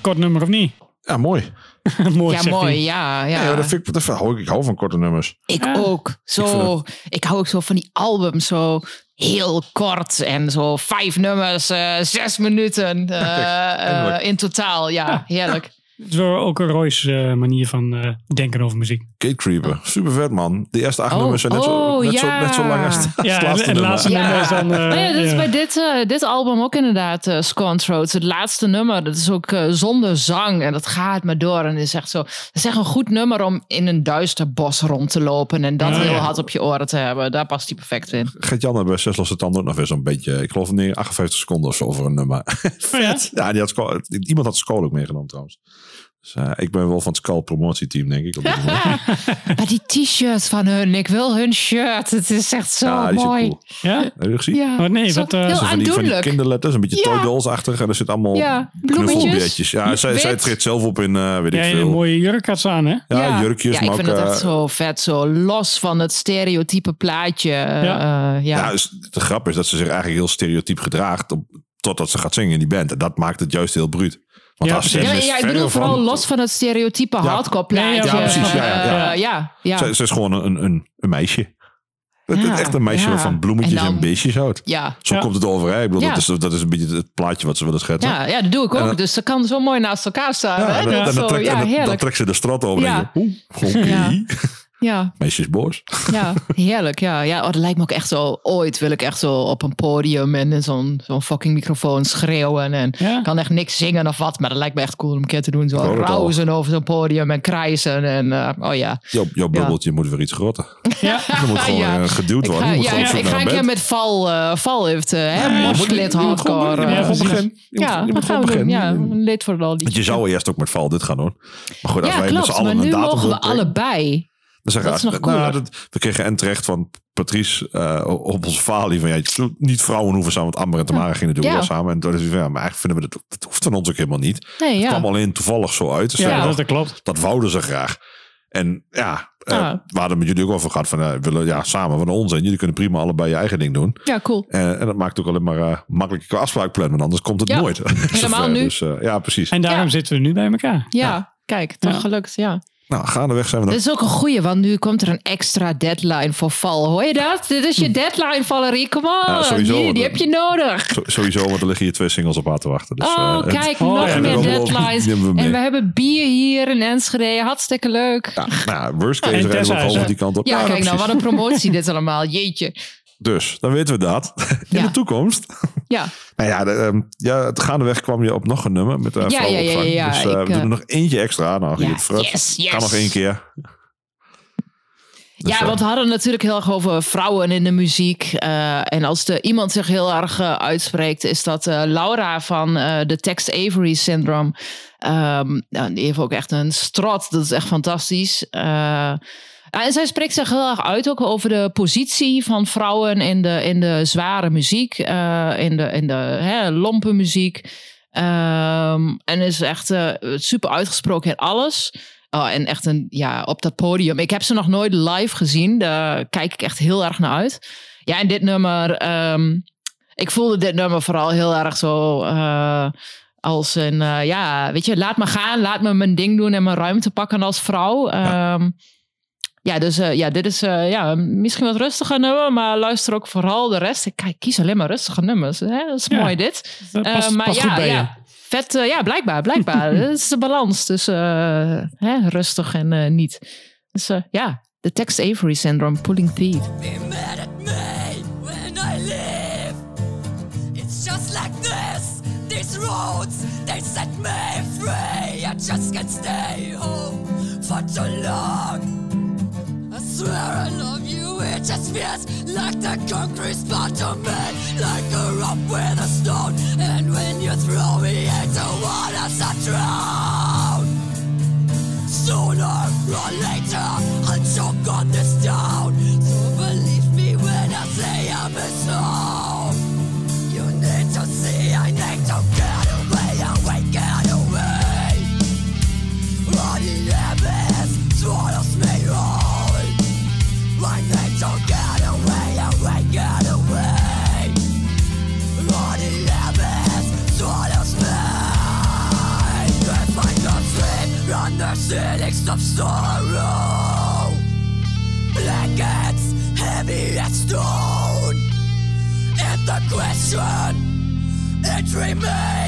Kort nummer of niet? Ja, mooi. (laughs) mooi, Ja, mooi. hij. Ja, Ja. ja. dat vind ik, dat hou ik, ik hou van korte nummers. Ik Ja. ook. Zo, ik, hou ook zo van die albums. Zo heel kort. En zo vijf nummers, eh, zes minuten (laughs) eh, eh, in totaal. Ja, heerlijk. Het is wel ook een Roy's eh, manier van eh, denken over muziek. Gate Creeper. Super vet, man. De eerste acht Oh, nummers zijn net, zo, oh, net, zo, ja. net zo lang als het, Ja, en laatste nummer. laatste nummer is dan... eh, Nou ja, dat is ja. bij dit, eh, dit album ook inderdaad uh, Scone Throats. Het laatste nummer, dat is ook eh, zonder zang. En dat gaat maar door. En is echt zo... Het is echt een goed nummer om in een duister bos rond te lopen. En dat Ja, heel ja. hard op je oren te hebben. Daar past hij perfect in. Gert-Jan had bij Zes Losse Tanden nog weer zo'n beetje, ik geloof nee, 58 seconden of zo over een nummer. Oh ja? (laughs) ja, die had iemand had Skull ook meegenomen trouwens. Dus eh, ik ben wel van het Skull promotieteam, denk ik. Op dit moment. (laughs) Maar die t-shirts van hun, ik wil hun shirt. Het is echt zo ja, mooi. cool. Ja? Heb je gezien? Ja, Oh, nee, wat, eh, heel Zo van die, van die kinderletters, een beetje Ja. toy dolls-achtig. En er zit allemaal Ja, knuffelbeertjes. Ja, zij, zij treedt zelf op in, eh, weet Ja, ik en een veel. mooie jurk had ze aan, hè? Ja, jurkjes, Ja, ik maar vind ook... het echt zo vet. Zo los van het stereotype plaatje. eh, Ja. ja. Ja, dus de grap is dat ze zich eigenlijk heel stereotyp gedraagt. Op, totdat ze gaat zingen in die band. En dat maakt het juist heel bruut. Want Ja. Ja, ik bedoel van- vooral los van het stereotype hardcore plaatje. Ja, ja, precies, ja, ja, ja. Eh, ja, ja. Ze, ze is gewoon een, een, een meisje. Ja, echt een meisje ja. van bloemetjes En beestjes houdt. Ja. Zo Ja. komt het over. Hè? Ik bedoel, Ja. dat, is, dat is een beetje het plaatje wat ze willen schetsen. Ja, ja, dat doe ik ook. dan- Dus ze kan zo mooi naast elkaar staan. Hè? en dan, en trekt, ja, en dan- dan heerlijk. trekt ze de straat over Ja. en denk je, oeh, oké. Ja. (laughs) Ja, Meisjes boos. ja, heerlijk. Ja, ja oh, dat lijkt me ook echt zo. Ooit wil ik echt zo op een podium en in zo'n zo'n fucking microfoon schreeuwen. En Ja. ik kan echt niks zingen of wat, maar dat lijkt me echt cool om een keer te doen. Zo hoor rauzen over zo'n podium en krijsen. En eh, oh ja. Jouw, jouw bubbeltje moet weer iets groter. Ja. (laughs) Er moet gewoon Ja. geduwd Ik worden. ga, ja, op zoek ik ga een keer met val, eh val heeft, hè, Ja, hardcore. Moet eh, gewoon precies. beginnen. Je moet- ja, dat gaan we doen. Ja, voor al Want je zou eerst ook met Val dit gaan doen. Maar goed, als Ja, wij met z'n allen een nu datum mogen we allebei. Dat we, is nog nou, cooler. dat- we kregen en terecht van Patrice eh, op onze falie van ja, niet vrouwen hoeven samen. Want Amber en Tamara gingen Ja. wel samen. En toen is van, ja, maar eigenlijk vinden we dat, dat hoeft van ons ook helemaal niet. Nee, Het ja. kwam alleen toevallig zo uit. Dus Ja, dat, nog, dat klopt. dat wouden ze graag. En ja, eh, Ah. we hadden met jullie ook over gehad van, eh, we willen ja, samen van ons. En jullie kunnen prima allebei je eigen ding doen. Ja, cool. En, en dat maakt ook alleen maar makkelijker qua afspraak plannen. Want anders komt het Ja, nooit. (laughs) helemaal Zover. nu. Dus, ja, precies. En daarom Ja. zitten we nu bij elkaar. Ja, kijk, toch Ja. gelukt. Ja. Nou, gaandeweg zijn we Dit nog... is ook een goeie, want nu komt er een extra deadline voor val. Hoor je dat? Dit is je deadline, Valerie. Come on. Ja, sowieso, die, heb je nodig. Sowieso, want er liggen hier twee singles op aan te wachten. Dus, Oh, eh, kijk, oh, nog ja, meer dat deadlines. nemen we mee. En we hebben bier hier in Enschede. Hartstikke leuk. Ja, nou, worst case En rijden we gewoon is- die kant op. Ja, kijk nou, precies. wat een promotie dit allemaal. Jeetje. Dus, dan weten we dat. (laughs) In Ja. de toekomst. Ja, (laughs) Nou ja, de, ehm, ja, het gaandeweg kwam je op nog een nummer met uh, Ja, ja, ja, ja, ja, Dus eh, ik, we doen eh, er nog eentje extra aan. Nou, yes, yes. Kan nog één keer. Dus, ja, eh, want we hadden natuurlijk heel erg over vrouwen in de muziek. Eh, en als er iemand zich heel erg eh, uitspreekt, is dat eh, Laura van eh, de Text Avery Syndrome. Ehm, nou, die heeft ook echt een strot. Dat is echt fantastisch. En zij spreekt zich heel erg uit ook over de positie van vrouwen in de, in de zware muziek, eh, in de, in de hè, lompe muziek. Ehm, en is echt eh, super uitgesproken in alles. Oh, en echt een, ja, op dat podium. Ik heb ze nog nooit live gezien. Daar kijk ik echt heel erg naar uit. Ja, en dit nummer. ehm, ik voelde dit nummer vooral heel erg zo. eh, als een, ja, weet je, laat me gaan. Laat me mijn ding doen en mijn ruimte pakken als vrouw. Ehm, ja, dus eh, ja, dit is eh, ja, misschien wat rustiger nummer. Maar luister ook vooral de rest. Ik kijk, kies alleen maar rustige nummers. Hè? Dat is Ja. mooi dit. Dat Eh, maar past ja, goed bij je. ja. Vet, ja, blijkbaar, blijkbaar. (laughs) Dat is de balans tussen eh, hè, rustig en eh, niet. Dus eh, ja, de Text Avery Syndrome, Pulling Teeth. be mad at me when I leave. It's just like this. These roads, they set me free. I just can't stay home for too long. Swear I love you, it just feels like the concrete spot to me. Like a rock with a stone. And when you throw me into water, I drown. Sooner or later, I'll choke on this town. So believe me when I say I'm a of sorrow. Blankets heavy as stone. And the question, it remains.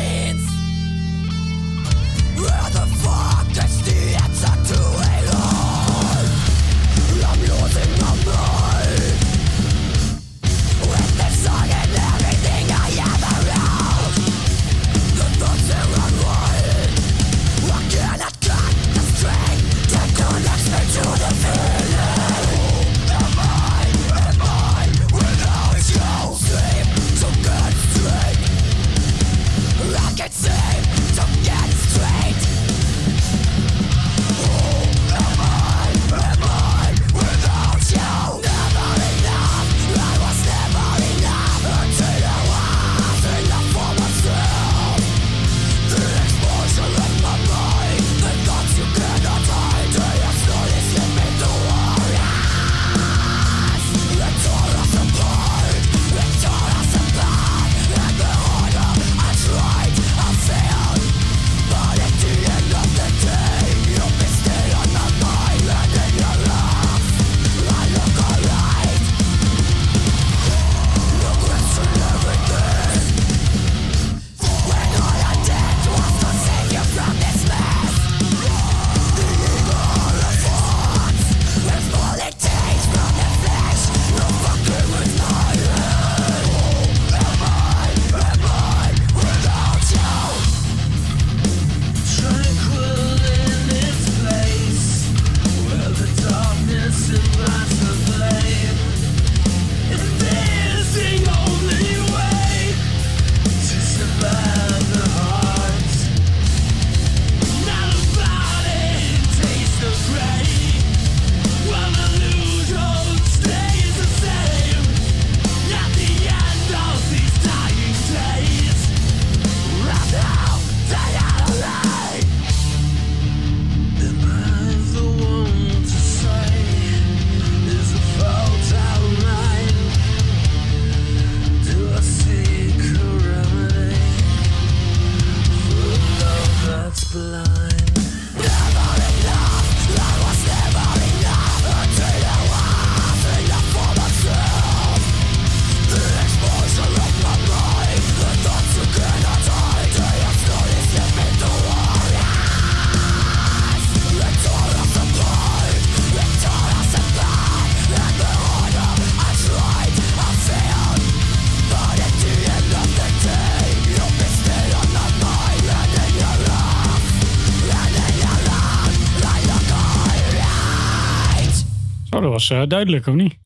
Was eh, duidelijk, of niet?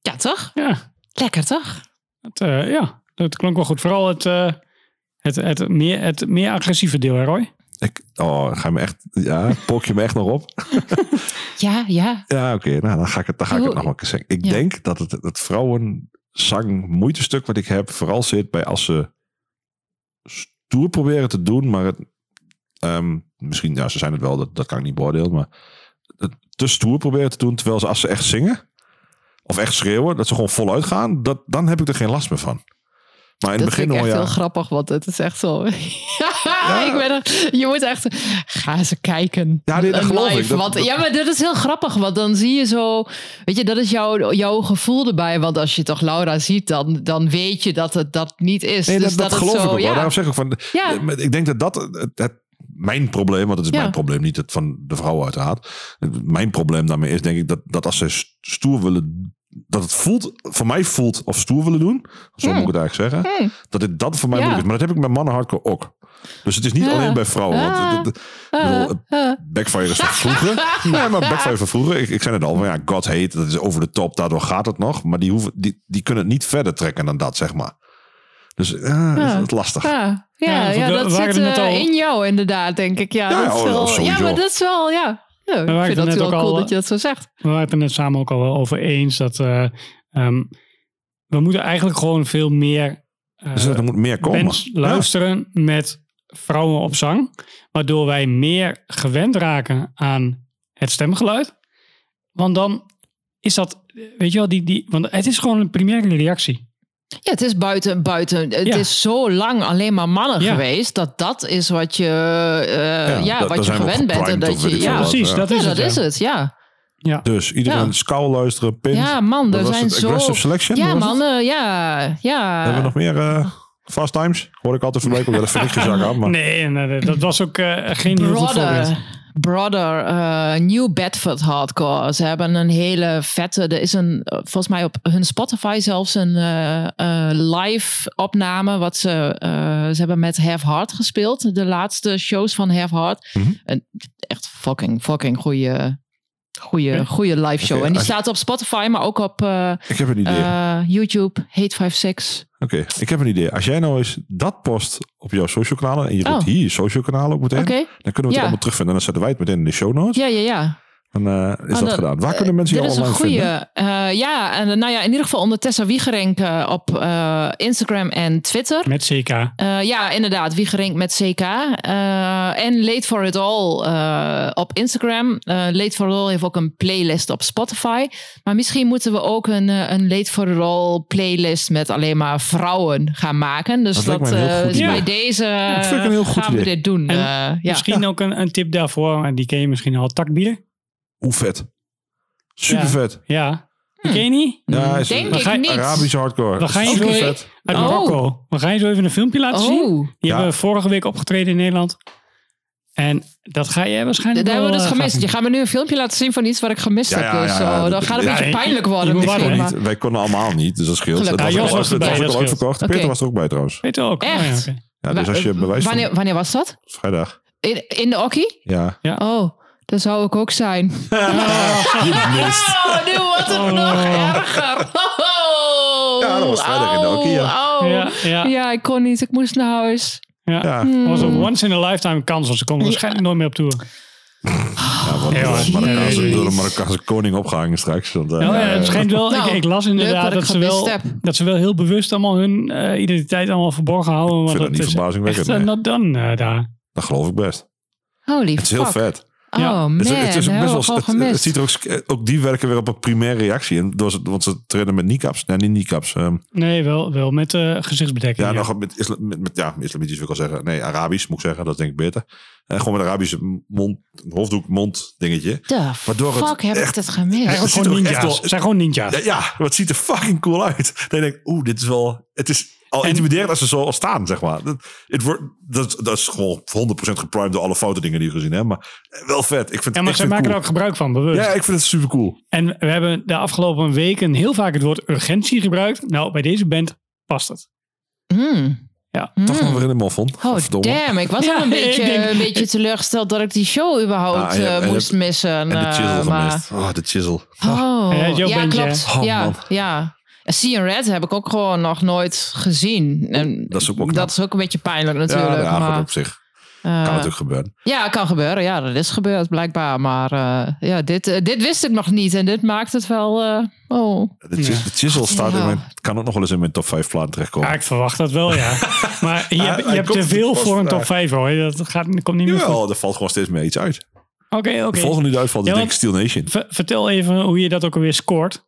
Ja, toch? Ja, Lekker, toch? het, eh, ja, dat klonk wel goed. Vooral het, eh, het, het, meer, het meer agressieve deel, hè, Roy? Ik, oh, ga je me echt, ja, pok je me echt nog op? (laughs) Ja, ja. Ja, oké, nou, dan ga ik het, dan ga ik het nog wel een keer zeggen. Ik Ja. denk dat het, het vrouwenzang moeitestuk wat ik heb, vooral zit bij als ze stoer proberen te doen, maar het, ehm, misschien, ja, ze zijn het wel, dat, dat kan ik niet beoordelen, maar te stoer proberen te doen, terwijl ze als ze echt zingen, of echt schreeuwen, dat ze gewoon voluit gaan, dat, dan heb ik er geen last meer van. Maar in Dat het begin vind ik echt ja, heel grappig, want het is echt zo... (laughs) ik ben er, je moet echt... Ga eens kijken. Ja, Live, geloof ik. Dat- want, dat- ja, maar dat is heel grappig, want dan zie je zo... Weet je, dat is jouw, jouw gevoel erbij. Want als je toch Laura ziet, dan, dan weet je dat het dat niet is. Nee, dus dat, dat, geloof zo, ik ook wel. ja. Daarom zeg ik van. Ja. Ik denk dat dat het, het- mijn probleem, want het is Ja. mijn probleem, niet het van de vrouw uiteraard. Mijn probleem daarmee is denk ik dat, dat als ze stoer willen, dat het voelt, voor mij voelt of stoer willen doen, zo moet ik het eigenlijk zeggen, Hmm. dat dit dat voor mij Ja. moeilijk is. Maar dat heb ik met mannen hardcore ook. Dus het is niet Ja. alleen bij vrouwen. Want het- het- het Backfire is van vroeger. (laughs) nee, maar Backfire van vroeger. Ik, ik zei het al, van ja, God hate, dat is over de top, daardoor gaat het nog. Maar die, hoeven, die, die kunnen het niet verder trekken dan dat, zeg maar. Dus ja, dat is Ja. het lastig. Ja, ja, Ja, dat zit eh, al- in jou inderdaad, denk ik. Ja, Ja, dat is oh, wel, ja maar dat is wel, ja. ja ik waren vind het dat net wel ook cool al, dat je dat zo zegt. We waren het er net samen ook al wel over eens dat eh, ehm, we moeten eigenlijk gewoon veel meer eh, Dus er moet meer komen. bands luisteren met vrouwen op zang. Waardoor wij meer gewend raken aan het stemgeluid. Want dan is dat, weet je wel, die, die, want het is gewoon een primaire reactie. Ja, het is buiten, buiten. Het Ja. is zo lang alleen maar mannen Ja. geweest. Dat dat is wat je, eh, ja, wat je gewend bent. En dat je, ja, wat. Precies, ja. dat ja, is dat het. is ja. het. Ja, Dus iedereen Ja. scout luisteren, pint. ja man, er zijn het? zo... Aggressive selection? Ja, man, ja, ja. Hebben we nog meer eh, fast times? Hoor ik altijd voorbij komen. Ja, dat vind ik gezag aan. Maar Nee, nee, nee, dat was ook eh, geen heel goed voorbeeld. Brother, eh, New Bedford Hardcore. Ze hebben een hele vette. Er is een, eh, volgens mij op hun Spotify zelfs een eh, live opname. Wat ze, ze hebben met Have Heart gespeeld. De laatste shows van Have Heart. Mhm. Een echt fucking, fucking goede, goede, goede live show. En die je- staat op Spotify, maar ook op eh, ik heb een idee. eh, YouTube, Hate56. Oké, ik heb een idee. Als jij nou eens dat post op jouw social kanalen en je roept Oh. hier je social kanalen ook meteen, dan kunnen we het Ja. allemaal terugvinden. En dan zetten wij het meteen in de show notes. ja, ja, ja. Dan eh, is Oh, dat dat- gedaan. Waar kunnen mensen Dit jou is een online goede. vinden? ja, en, nou ja, in ieder geval onder Tessa Wiegerink eh, op eh, Instagram en Twitter. Met CK. Eh, ja, inderdaad, Wiegerink met CK. Eh, en Late for It All eh, op Instagram. Eh Late for It All heeft ook een playlist op Spotify. Maar misschien moeten we ook een, eh, een Late for It All playlist met alleen maar vrouwen gaan maken. Dus Dat eh, is idee. bij deze dat vind ik een heel goed gaan we idee. dit doen. En Eh, ja. Misschien ook een, een tip daarvoor. En die ken je misschien al. Takbier. Hoe vet. Super Ja. vet. Ja. Die ken je niet? Ja, is Denk ik je- niet. Arabische hardcore. Dan ga je Super zo- vet. Uit Oh. Marokko. We gaan je zo even een filmpje laten zien. Oh, Die Ja. hebben vorige week opgetreden in Nederland. En dat ga je waarschijnlijk dat hebben we dus eh, gemist. Je gaat me nu een filmpje laten zien van iets wat ik gemist Ja, heb. ja, Dus ja, ja. dan gaat het een Ja, beetje je- pijnlijk je worden moet misschien. wachten. Maar... Niet, wij konden allemaal niet, dus dat scheelt. Gelukkig. Dat Ja, was, Jos was erbij, was ook dat al scheelt. uitverkocht. Oké. Peter was er ook bij trouwens. Weet je ook. Echt? Oh, ja, oké. Ja, dus als je bewijs van- wanneer, wanneer was dat? Vrijdag. In, in de Okkie? Ja. Oh, daar zou ik ook zijn. Je (laughs) mist. Oh, nu wordt het nog erger. Oh, Ja, dat was vrijdag in Okkie, ja. Oh, Ja, ja. Ja, ik kon niet. Ik moest naar huis. Ja. Ja. Dat was een once in a lifetime kans, want ze komen waarschijnlijk nooit meer op tour. Ja, want Ja, door de Marokkaanse, jezus. door de Marokkaanse koning opgehangen straks. Want, eh, Ja, ja, het schijnt wel, Nou, ik, ik las inderdaad dat ik dat ze, wel, heb. dat ze wel heel bewust allemaal hun eh, identiteit allemaal verborgen houden. want vind dat niet is verbazingwekkend, nee. uh, not done eh, daar. Dat geloof ik best. Holy Het is heel fuck. Oh Ja. man, Het is, het is hebben best we wel, het, het gemist. ziet er ook, ook die werken weer op een primaire reactie. En door ze, want ze trainen met kneecaps. Nee, niet kneecaps. ehm, Nee, wel, wel met eh gezichtsbedekking. ja, ja. nog met, isla, met, met ja, islamitisch wil ik al zeggen. Nee, Arabisch moet ik zeggen. Dat is denk ik beter. En gewoon met Arabische mond, hoofddoek, mond dingetje. The Waardoor het fuck heb ik echt- gemist? Eigenlijk het ziet gewoon ook echt ninja's. wel- Het zijn gewoon ninja's. Ja, ja, maar het ziet er fucking cool uit. Dan denk ik, oeh, dit is wel... Het is al En- intimiderend als ze zo al staan, zeg maar. Dat, het wordt, dat, dat is gewoon 100% geprimed door alle foute dingen die je gezien hebt. Maar wel vet. Ik vind, Ja, maar ik ze maken er ook gebruik van, bewust. Ja, ik vind het super cool. En we hebben de afgelopen weken heel vaak het woord urgentie gebruikt. Nou, bij deze band past het. Hmm. Ja. Toch nog weer in de moffel. Oh damn, ik was (laughs) Ja, al een beetje, denk- een beetje teleurgesteld dat ik die show überhaupt Ah, eh, moest missen. En de eh, chisel maar- gemist. Oh, de chisel. Oh, Ja, klopt. Oh, ja, man. ja. En Sea Red heb ik ook gewoon nog nooit gezien. En Dat is ook wel knap. dat is ook een beetje pijnlijk natuurlijk. ja, ja, maar, op zich. eh, Kan natuurlijk gebeuren. Ja, kan gebeuren. Ja, dat is gebeurd blijkbaar. Maar eh, ja, dit, eh, dit wist ik nog niet. En dit maakt het wel... eh, oh. De, chi- de chisel staat in Ja. mijn, kan ook nog wel eens in mijn top 5 plaat terechtkomen. Ja, ik verwacht dat wel, ja. (laughs) Maar je, hebt- je hebt te veel voor een top daar. 5 hoor. Dat, gaat, dat komt niet meer goed. Jawel, er valt gewoon steeds meer iets uit. Oké, oké. De volgende die uitvalt is Ja, denk ik Steel Nation. Ver- vertel even hoe je dat ook alweer scoort.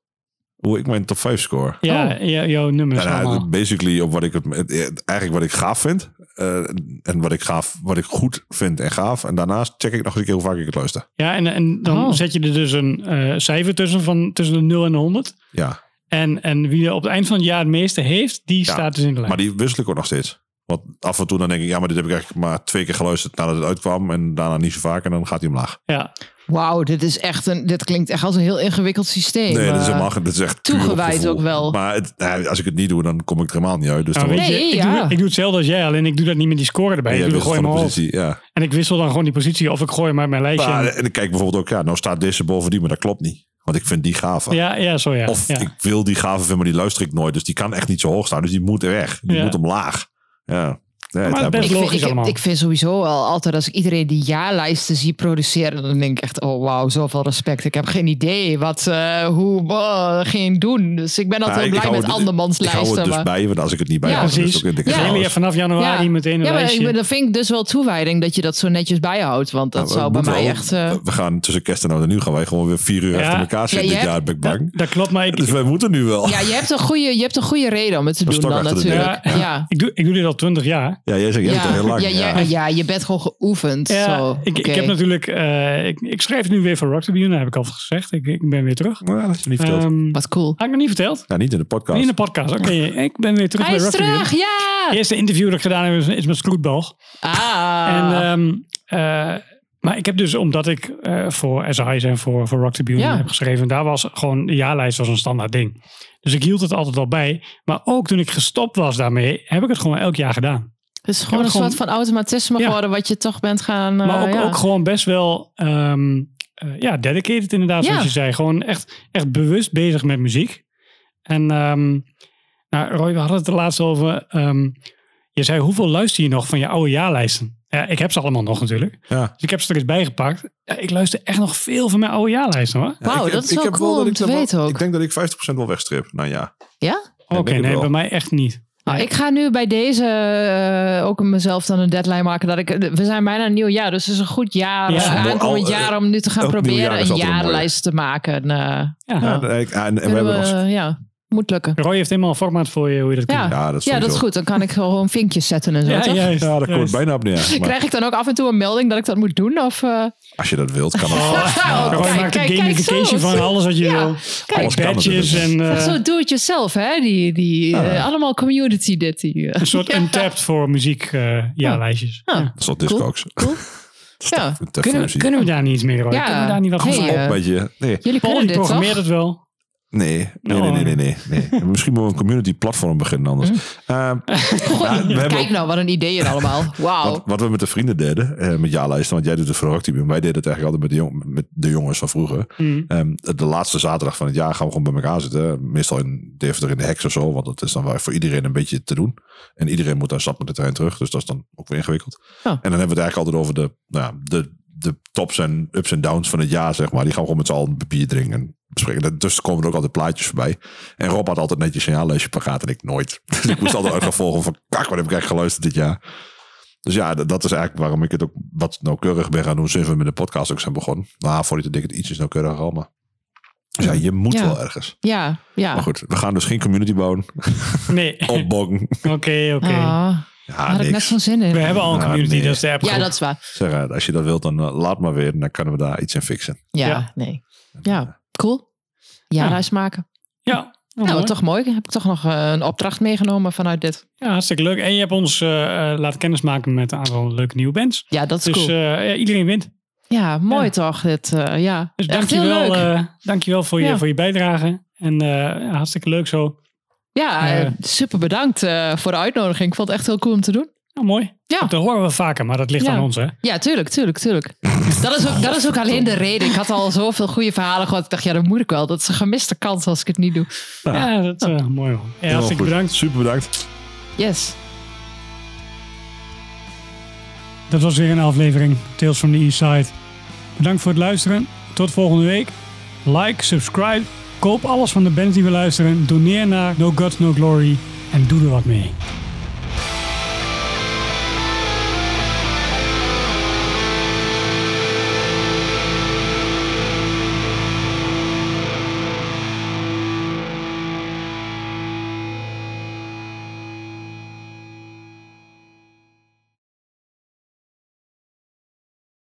Hoe ik mijn top 5 score. Ja, ja, jouw nummers Ja, nou, allemaal. basically op wat ik het, het- eigenlijk wat ik gaaf vind. eh, en wat ik gaaf, wat ik goed vind en gaaf. En daarnaast check ik nog eens een keer hoe vaak ik het luister. Ja, en, en dan Oh. zet je er dus een eh, cijfer tussen van tussen de 0 en de 100. Ja, En, en wie er op het eind van het jaar het meeste heeft, die staat dus in de lijn. maar die wissel ik ook nog steeds. Want af en toe dan denk ik, ja, maar dit heb ik eigenlijk maar twee keer geluisterd nadat het uitkwam. En daarna niet zo vaak. En dan gaat hij omlaag. Ja, Wauw, dit is echt een... Dit klinkt echt als een heel ingewikkeld systeem. Nee, dat is eh. helemaal dit is echt toegewijd ook wel. Maar het, nou, als ik het niet doe, dan kom ik er helemaal niet uit. Dus nou, dan je, Nee, ik, ja. doe, ik doe hetzelfde als jij, alleen ik doe dat niet met die score erbij. en ik doe er gewoon positie. Ja. En ik wissel dan gewoon die positie of ik gooi hem uit mijn lijstje. Maar, en- dan kijk ik bijvoorbeeld ook, ja, nou staat deze boven die, maar dat klopt niet. Want ik vind die gaver. ja, ja, zo ja. Of ja. ik wil die gave vinden, maar die luister ik nooit. Dus die kan echt niet zo hoog staan. Dus die moet weg. Die Ja. moet omlaag. Ja. Nee, het Maar hebben best. Ik logisch vind, ik, allemaal. ik vind sowieso wel altijd als ik iedereen die jaarlijsten zie produceren, dan denk ik echt, oh wauw, zoveel respect. Ik heb geen idee wat, eh, hoe, uh, ging doen. Dus ik ben altijd Nou, ik blij hou met het- andermans Ik hou lijsten. het dus maar- bij, want als ik het niet bij Ja, dan is precies. het Dus Ja. hebben vanaf januari Ja. meteen een ja, maar lijstje. ik- dat vind ik dus wel toewijding dat je dat zo netjes bijhoudt. Want dat Nou, zou we bij mij wel- echt... eh, We gaan tussen kerst en oud en nieuw gaan wij gewoon weer vier uur Ja. achter elkaar zitten Ja, dit je jaar, ben ik dat, bang. dat klopt, maar ik, Dus wij moeten nu wel. ja, je hebt, een goede, je hebt een goede reden om het te doen dan natuurlijk. Ja, ik, doe, ik doe dit al twintig jaar. Ja, jij zegt, hebt al heel lang. Ja, Ja, ja, ja, je bent gewoon geoefend. Ja, zo. ik, Oké. ik heb natuurlijk, eh, ik, ik schrijf nu weer voor Rock Tribune, dat heb ik al gezegd. Ik, ik ben weer terug. Maar dat is je niet verteld. Ehm Wat cool. had ik nog niet verteld? ja, niet in de podcast. Niet in de podcast. Oké, ik ben weer terug Hij bij Tribune. terug, ja! Het eerste interview dat ik gedaan heb is, is met Stroetbal. Ah. En, ehm, eh, maar ik heb dus, omdat ik eh, voor SI's en voor, voor Rock Tribune Ja. heb geschreven, daar was gewoon, de jaarlijst was een standaard ding. Dus ik hield het altijd al bij. Maar ook toen ik gestopt was daarmee, heb ik het gewoon elk jaar gedaan. Het is gewoon heb een soort van automatisme Ja. geworden wat je toch bent gaan... eh, Maar ook, ja. ook gewoon best wel, ehm, eh, ja, dedicated inderdaad, Ja. zoals je zei. Gewoon echt, echt bewust bezig met muziek. En ehm, nou, Roy, we hadden het er laatst over. ehm, je zei, hoeveel luister je nog van je oude jaarlijsten? Ja, ik heb ze allemaal nog natuurlijk. Ja. Dus ik heb ze er eens bijgepakt. Ja, ik luister echt nog veel van mijn oude jaarlijsten hoor. Ja, Wauw, ik- dat is ik wel heb cool dat om ik te dat wel- weten ook. Ik denk dat ik 50% wel wegstrip. Nou ja. Ja? Oké, ik nee, wel. bij mij echt niet. Nou, ik ga nu bij deze eh, ook mezelf dan een deadline maken. Dat ik, we zijn bijna een nieuw jaar, dus het is een goed jaar, Ja. eh, aankomend Al- jaar om nu te gaan jaar proberen een jaarlijst te maken. En, eh, Ja. Ja, en, en we kunnen hebben we, nog... ja, moet lukken. Roy heeft helemaal een format voor je hoe je dat kunt Ja. doen. Ja, dat is, Ja, dat is sowieso. goed. Dan kan ik gewoon vinkjes zetten en zo. Ja, toch? juist. Ja, daar komt het bijna op neer. (laughs) Maar Krijg ik dan ook af en toe een melding dat ik dat moet doen? Of, eh, als je dat wilt, kan dat. Oh, (laughs) Roy kijk, maakt een gamification van alles wat je Ja. wil. Kijk. Alles kan Badges en eh, zo do-it-yourself, hè? Die, die, eh, allemaal community dit. Een soort (laughs) untapped voor muziek eh jaarlijstjes. Ah. Ja. Dat is wat discogs. Cool. Ja. Kunnen, kunnen we daar niet iets meer, Roy? Ja. Kunnen we daar niet wat Hey? Op, weet je. Nee. Jullie kunnen die dit programmeert toch? het wel. Nee, nee, Oh. nee, nee, nee, nee, nee. Misschien moeten we een community platform beginnen anders. (laughs) Eh, we hebben Kijk ook- nou, wat een ideeën allemaal. (laughs) Wauw. wat, wat we met de vrienden deden, eh, met jaarlijsten, want jij doet het voor Rockteam. Wij deden het eigenlijk altijd met de, jong, met de jongens van vroeger. Mm. Ehm, de laatste zaterdag van het jaar gaan we gewoon bij elkaar zitten. Meestal in Deventer in de heks of zo, want dat is dan wel voor iedereen een beetje te doen. En iedereen moet dan stap met de trein terug, dus dat is dan ook weer ingewikkeld. Ja. En dan hebben we het eigenlijk altijd over de, nou, ja, de, de tops en ups en downs van het jaar, zeg maar. Die gaan we gewoon met z'n allen papier drinken en bespreken. Daartussen komen er ook altijd plaatjes voorbij. En Rob had altijd netjes een jaarlijstje paraat en ik nooit. (laughs) Dus ik moest altijd uit gaan volgen van, kak, wat heb ik eigenlijk geluisterd dit jaar. Dus ja, dat is eigenlijk waarom ik het ook wat nauwkeurig ben gaan doen sinds we met de podcast ook zijn begonnen. Nou, voor die denk ik het ietsjes nauwkeuriger al, maar... Dus ja, je moet Ja. wel ergens. Ja, ja. Maar goed, we gaan dus geen community bouwen. Nee, (laughs) Opboggen. (laughs) oké, oké. Ah, Ja, daar had ik net niks. zo'n zin in. We hebben al een community, nee. dat is de app. Ja, dat is waar. Zeg, eh, als je dat wilt, dan eh, laat maar weer. Dan kunnen we daar iets in fixen. Ja, Ja. nee. Ja, cool. Ja, reis maken. Ja, Nou, mooi. toch mooi. Heb ik toch nog eh, een opdracht meegenomen vanuit dit. ja, hartstikke leuk. En je hebt ons eh, eh, laten kennismaken met een aantal leuke nieuwe bands. Ja, dat is Dus cool. eh, ja, iedereen wint. ja, mooi ja. toch? Dit, eh, ja, Dus echt heel dankjewel, leuk. eh dankjewel voor, je, voor je bijdrage. En eh, hartstikke leuk zo. ja, super bedankt eh, voor de uitnodiging. Ik vond het echt heel cool om te doen. Nou, mooi. Ja. Dat horen we vaker, maar dat ligt Ja. aan ons, hè? Ja, tuurlijk, tuurlijk, tuurlijk. (laughs) Dat is, ook, dat is ook alleen de reden. Ik had al zoveel goede verhalen gehad. Ik dacht, ja, dat moet ik wel. Dat is een gemiste kans als ik het niet doe. Ja, dat is eh, mooi, man. Ja, hartstikke bedankt. Super bedankt. Yes. Dat was weer een aflevering Tales from the East Side. Bedankt voor het luisteren. Tot volgende week. Like, subscribe, koop alles van de bands die we luisteren. Doneer naar No Gods No Glory en doe er wat mee.